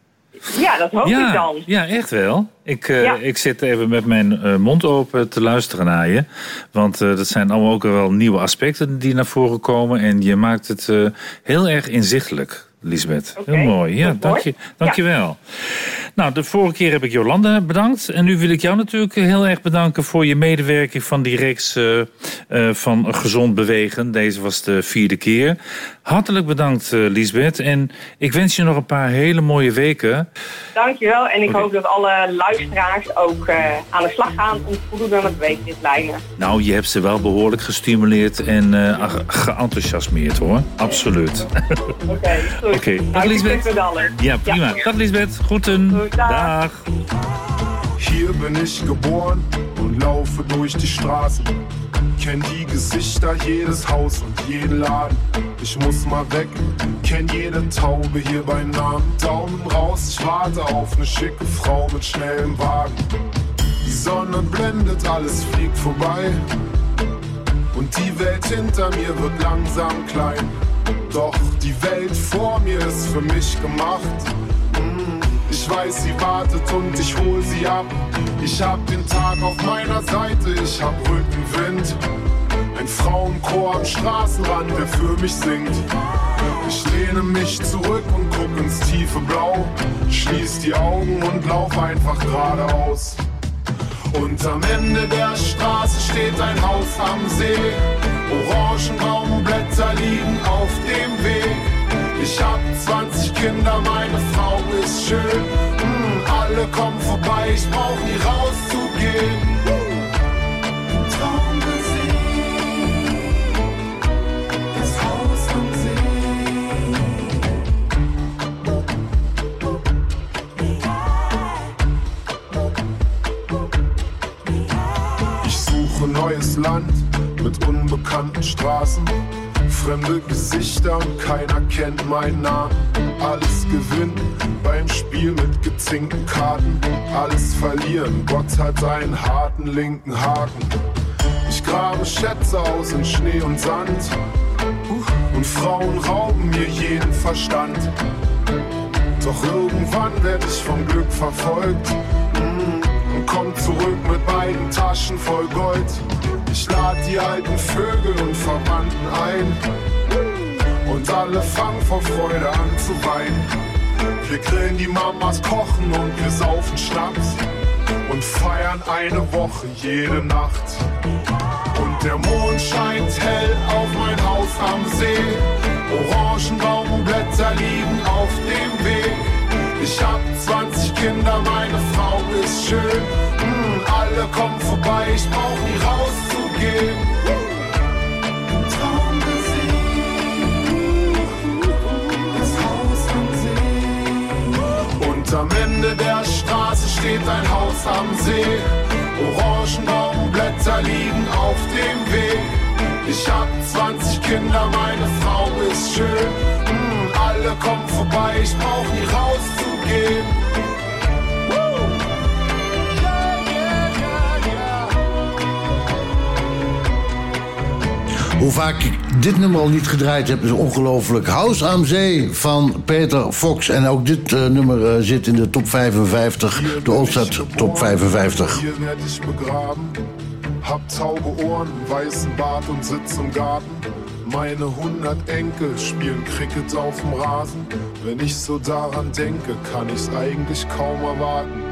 Ja, dat hoop ja, ik dan. Ja, echt wel. Ik, eh, Ja. ik zit even met mijn eh, mond open te luisteren naar je. Want dat zijn allemaal ook wel nieuwe aspecten die naar voren komen. En je maakt het heel erg inzichtelijk, Lisbeth. Heel mooi. Ja, dank je, mooi. dank je wel. Nou, de vorige keer heb ik Jolanda bedankt. En nu wil ik jou natuurlijk heel erg bedanken voor je medewerking van die reeks eh, eh, van Gezond Bewegen. Deze was de vierde keer. Hartelijk bedankt, eh, Lisbeth. En ik wens je nog een paar hele mooie weken. Dankjewel. En ik hoop dat alle luisteraars ook eh, aan de slag gaan om te voldoen aan de beweeglichtlijnen. Nou, je hebt ze wel behoorlijk gestimuleerd en eh, ge- geenthousiasmeerd hoor. Absoluut. Oké, goed. Oké, dag alles. Ja, prima. Dag Lisbeth. Groeten. Dag. Hier bin ich geboren und laufe durch die Straßen. Kenn die Gesichter, jedes Haus und jeden Laden. Ich muss mal weg, kenn jede Taube hier bei Namen. Daumen raus, ich warte auf ne schicke Frau mit schnellem Wagen. Die Sonne blendet, alles fliegt vorbei. Und die Welt hinter mir wird langsam klein. Doch die Welt vor mir ist für mich gemacht. Ich weiß, sie wartet und ich hol sie ab. Ich hab den Tag auf meiner Seite, ich hab Rückenwind. Ein Frauenchor am Straßenrand, der für mich singt. Ich lehne mich zurück und guck ins tiefe Blau. Schließ die Augen und lauf einfach geradeaus. Und am Ende der Straße steht ein Haus am See. Orangenbaumblätter liegen auf dem Weg. Ich hab 20 Kinder, meine Frau ist schön. Mm, alle kommen vorbei, ich brauch nie rauszugehen. Traummusik, das Haus am Ich suche neues Land mit unbekannten Straßen. Fremde Gesichter und keiner kennt meinen Namen. Alles gewinnen beim Spiel mit gezinkten Karten. Alles verlieren, Gott hat einen harten linken Haken. Ich grabe Schätze aus in Schnee und Sand. Und Frauen rauben mir jeden Verstand. Doch irgendwann werde ich vom Glück verfolgt. Mm, komm zurück mit beiden Taschen voll Gold. Ich lad die alten Vögel und Verwandten ein. Und alle fangen vor Freude an zu weinen. Wir grillen die Mamas, kochen und wir saufen Schnaps. Und feiern eine Woche jede Nacht. Und der Mond scheint hell auf mein Haus am See. Orangenbaumblätter liegen auf dem Weg. Ich hab 20 Kinder, meine Frau ist schön. Mm, alle kommen vorbei, ich brauch nie rauszugehen. Traummusik, das Haus am See. Und am Ende der Straße steht ein Haus am See. Orangenbaumblätter liegen auf dem Weg. Ich hab 20 Kinder, meine Frau ist schön. Mm, alle kommen vorbei, ich brauch nie rauszugehen. Hoe vaak ik dit nummer al niet gedraaid heb, is ongelooflijk. House aan Zee van Peter Fox. En ook dit eh, nummer eh, zit in de top 55, de Oldstad top 55. Hier werd ich begraben. Hab taube Ohren, weißen Bart und sitz im Garten. Meine 100 Enkel spielen Cricket auf Rasen. Wenn ich so daran denke, kann ich's eigentlich kaum erwarten.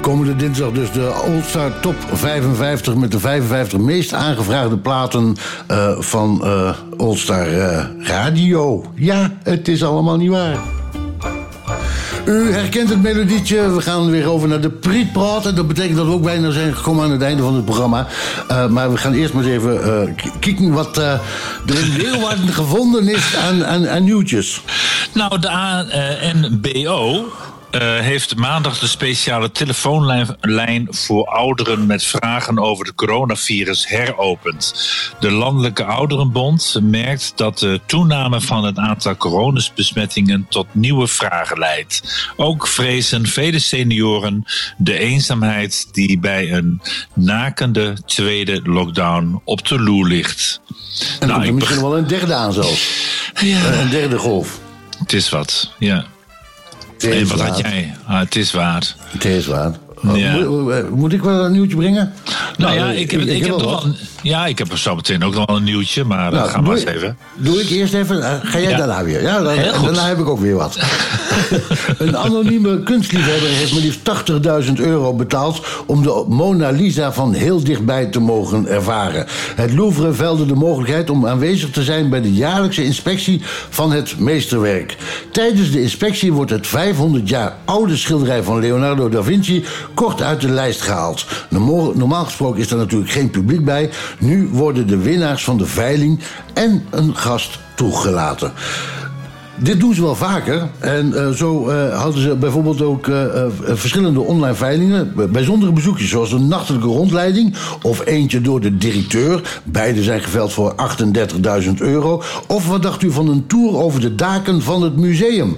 Komende dinsdag dus de Oldstar Top 55 met de 55 meest aangevraagde platen eh, van eh Oldstar eh, Radio. Ja, het is allemaal niet waar. U herkent het melodietje. We gaan weer over naar de Prietpraat. Dat betekent dat we ook bijna zijn gekomen aan het einde van het programma. Eh, maar we gaan eerst maar eens even eh, k- kijken wat eh, er in Leeuwarden gevonden is aan, aan, aan nieuwtjes. Nou, de ANBO eh, heeft maandag de speciale telefoonlijn lijn voor ouderen met vragen over de coronavirus heropend. De Landelijke Ouderenbond merkt dat de toename van het aantal coronabesmettingen tot nieuwe vragen leidt. Ook vrezen vele senioren de eenzaamheid die bij een nakende tweede lockdown op de loer ligt. En Nou, misschien wel een derde aan zelfs. Eh, een derde golf. Het is wat, ja. En wat had jij? Ah, het is waar. Het is waar. Ja. Moet, eh, moet ik wel een nieuwtje brengen? Nou ja, eh, ik heb, ik, wel een, ja, ik heb er zo meteen ook nog wel een nieuwtje, maar Nou, uh, ga maar eens even. Doe ik eerst even, eh, ga jij Ja. daarna weer? Ja, dan, Heel goed. daarna heb ik ook weer wat. (laughs) een anonieme kunstliefhebber heeft maar liefst 80.000 euro betaald... om de Mona Lisa van heel dichtbij te mogen ervaren. Het Louvre velde de mogelijkheid om aanwezig te zijn... bij de jaarlijkse inspectie van het meesterwerk. Tijdens de inspectie wordt het 500 jaar oude schilderij van Leonardo da Vinci... kort uit de lijst gehaald. Normaal gesproken is er natuurlijk geen publiek bij. Nu worden de winnaars van de veiling en een gast toegelaten. Dit doen ze wel vaker. En eh, zo eh, hadden ze bijvoorbeeld ook eh, verschillende online veilingen. Bijzondere bezoekjes, zoals een nachtelijke rondleiding. Of eentje door de directeur. Beide zijn geveld voor 38.000 euro. Of wat dacht u van een tour over de daken van het museum?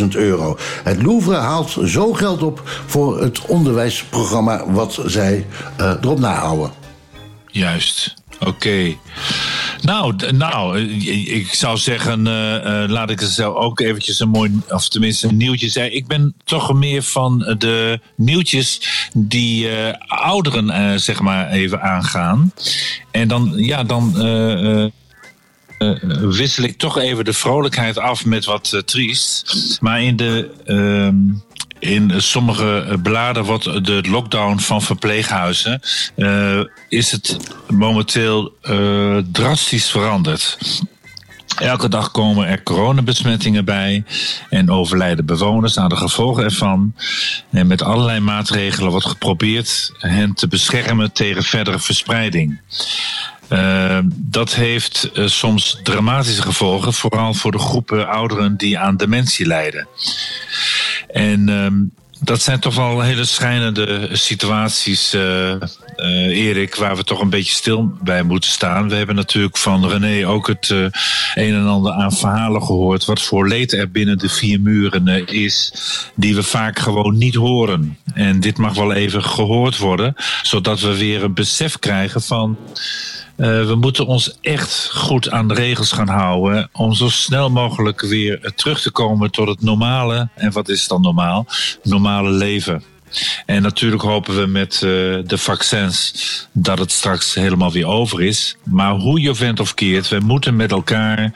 48.000 euro. Het Louvre haalt zo geld op voor het onderwijsprogramma wat zij erop nahouden. Juist, oké. Nou, nou, eh, ik zou zeggen, eh, eh, laat ik er zelf ook eventjes een mooi, of tenminste een nieuwtje zeggen. Ik ben toch meer van de nieuwtjes die ouderen, zeg maar, even aangaan. En dan, ja, dan. wissel ik toch even de vrolijkheid af met wat triest. Maar in de. ehm, in sommige eh, bladen wordt de lockdown van verpleeghuizen. eh, is het momenteel eh, drastisch veranderd. Elke dag komen er coronabesmettingen bij en overlijden bewoners aan de gevolgen ervan. En met allerlei maatregelen wordt geprobeerd hen te beschermen tegen verdere verspreiding. Uh, dat heeft soms dramatische gevolgen, vooral voor de groepen ouderen die aan dementie lijden. En uh, dat zijn toch wel hele schrijnende situaties, uh, Erik, waar we toch een beetje stil bij moeten staan. We hebben natuurlijk van René ook het uh, een en ander aan verhalen gehoord. Wat voor leed er binnen de vier muren is, die we vaak gewoon niet horen. En dit mag wel even gehoord worden, zodat we weer een besef krijgen van. Uh, we moeten ons echt goed aan de regels gaan houden om zo snel mogelijk weer terug te komen tot het normale. En wat is dan normaal? Normale leven. En natuurlijk hopen we met uh, de vaccins dat het straks helemaal weer over is. Maar hoe je vent of keert, we moeten met elkaar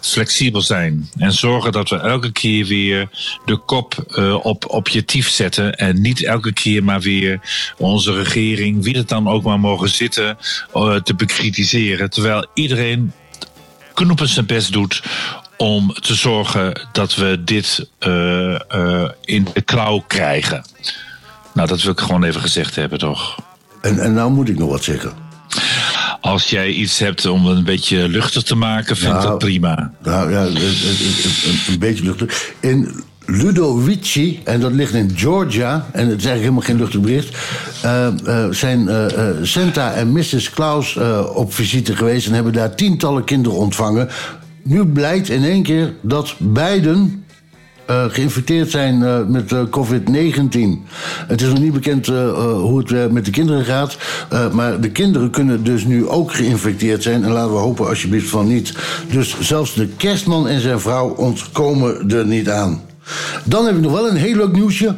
flexibel zijn. En zorgen dat we elke keer weer de kop uh, op objectief zetten. En niet elke keer maar weer onze regering, wie het dan ook maar mogen zitten, uh, te bekritiseren. Terwijl iedereen knoepen zijn best doet om te zorgen dat we dit in de klauw krijgen. Nou, dat wil ik gewoon even gezegd hebben, toch? En, en nou moet ik nog wat zeggen. Als jij iets hebt om een beetje luchtig te maken, vind ik Nou, dat prima. Nou ja, een, een, een beetje luchtig. In Ludovici, en dat ligt in Georgia, en het is eigenlijk helemaal geen luchtig bericht, uh, uh, zijn uh, Santa en Mrs. Klaus op visite geweest en hebben daar tientallen kinderen ontvangen. Nu blijkt in één keer dat beiden uh, geïnfecteerd zijn uh, met uh, COVID-19. Het is nog niet bekend hoe het met de kinderen gaat. maar de kinderen kunnen dus nu ook geïnfecteerd zijn. En laten we hopen alsjeblieft van niet. Dus zelfs de kerstman en zijn vrouw ontkomen er niet aan. Dan heb ik nog wel een heel leuk nieuwsje.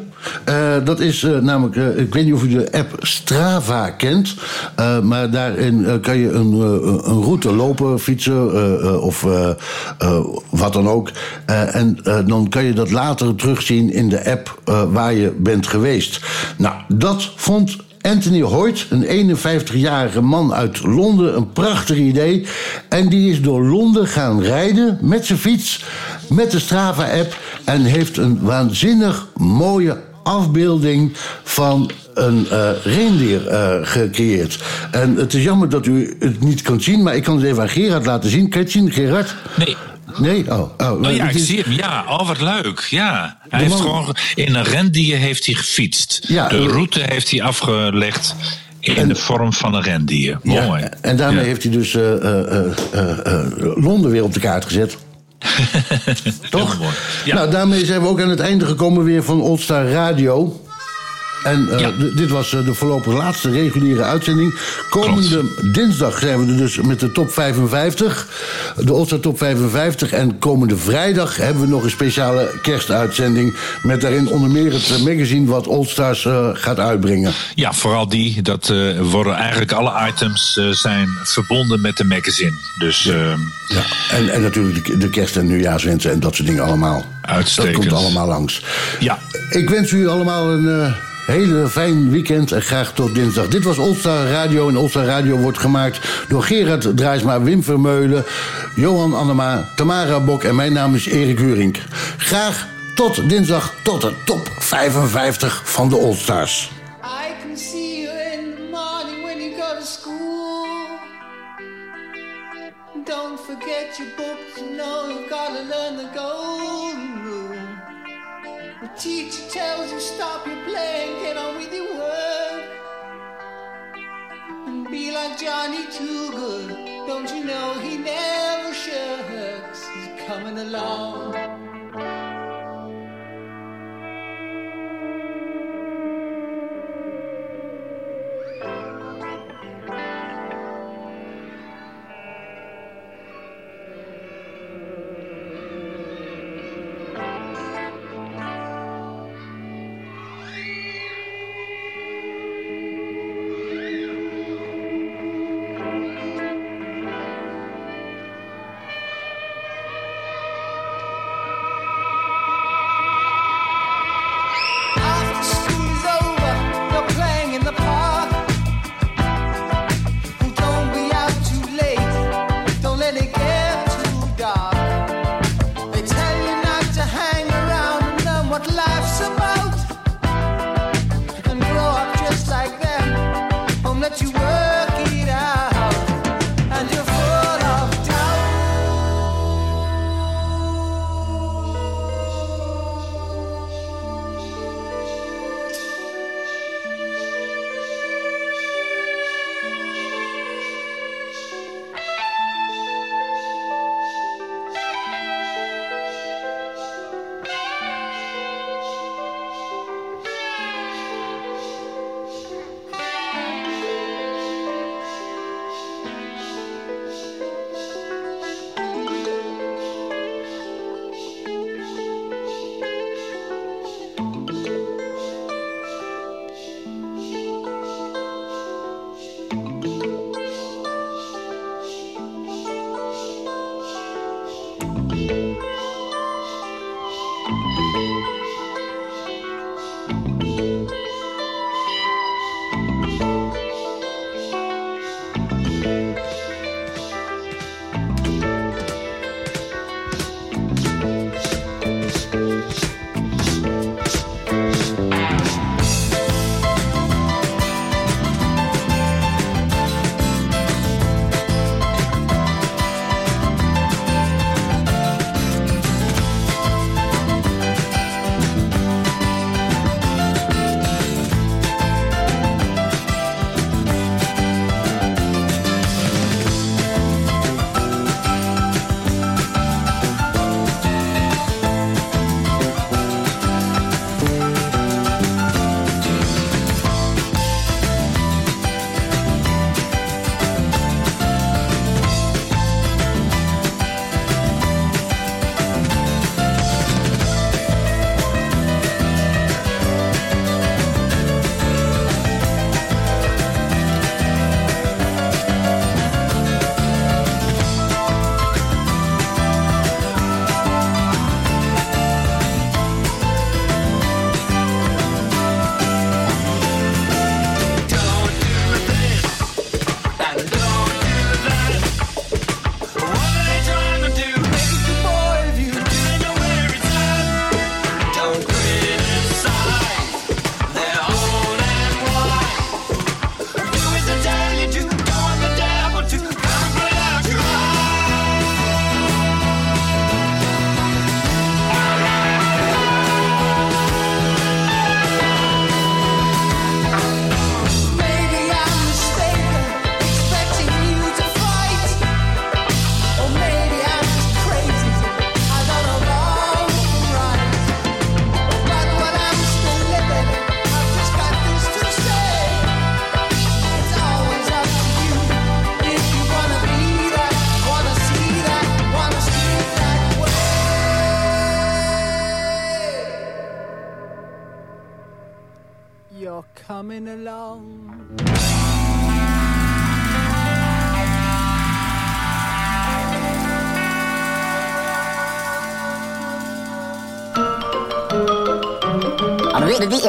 Uh, dat is uh, namelijk, uh, ik weet niet of u de app Strava kent, maar daarin kan je een, een route lopen, fietsen of wat dan ook. en dan kan je dat later terugzien in de app waar je bent geweest. Nou, dat vond Anthony Hoyt, een 51-jarige man uit Londen. Een prachtig idee. En die is door Londen gaan rijden met zijn fiets, met de Strava-app. En heeft een waanzinnig mooie afbeelding van een eh reendier eh, gecreëerd. En het is jammer dat u het niet kan zien, maar ik kan het even aan Gerard laten zien. Kan je het zien, Gerard? Nee. Nee? Oh, oh, Oh ja, ik zie hem. Ja, oh wat leuk. Ja. Hij De heeft man- gewoon in een rendier heeft hij gefietst. Ja, de eh, route heeft hij afgelegd in de vorm van een rendier. Ja, Mooi. en daarmee Ja. heeft hij dus Londen weer op de kaart gezet. Toch? Nou, daarmee zijn we ook aan het einde gekomen weer van All-Star Radio. En eh, dit was eh, de voorlopig laatste reguliere uitzending. Komende dinsdag zijn we er dus met de top 55. De All-Star top 55. En komende vrijdag hebben we nog een speciale kerstuitzending. Met daarin onder meer het eh, magazine wat All-Stars eh, gaat uitbrengen. Ja, vooral die. Dat worden eigenlijk alle items zijn verbonden met de magazine. Dus ehm, Ja, en, en natuurlijk de, de kerst- en nieuwjaarswensen en dat soort dingen allemaal. Uitstekend. Dat komt allemaal langs. Ja. Ik wens u allemaal een hele fijn weekend en graag tot dinsdag. Dit was Olstar Radio en Olstar Radio wordt gemaakt door Gerard Drijsma, Wim Vermeulen, Johan Annema, Tamara Bok en mijn naam is Erik Hurink. Graag tot dinsdag, tot de top 55 van de Allstars. Teacher tells you stop your playing, get on with your work. And be like Johnny Too Good. Don't you know he never shirks? He's coming along.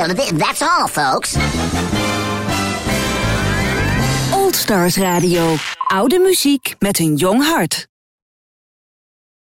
That's all, folks. Old Stars Radio. Oude muziek met een jong hart.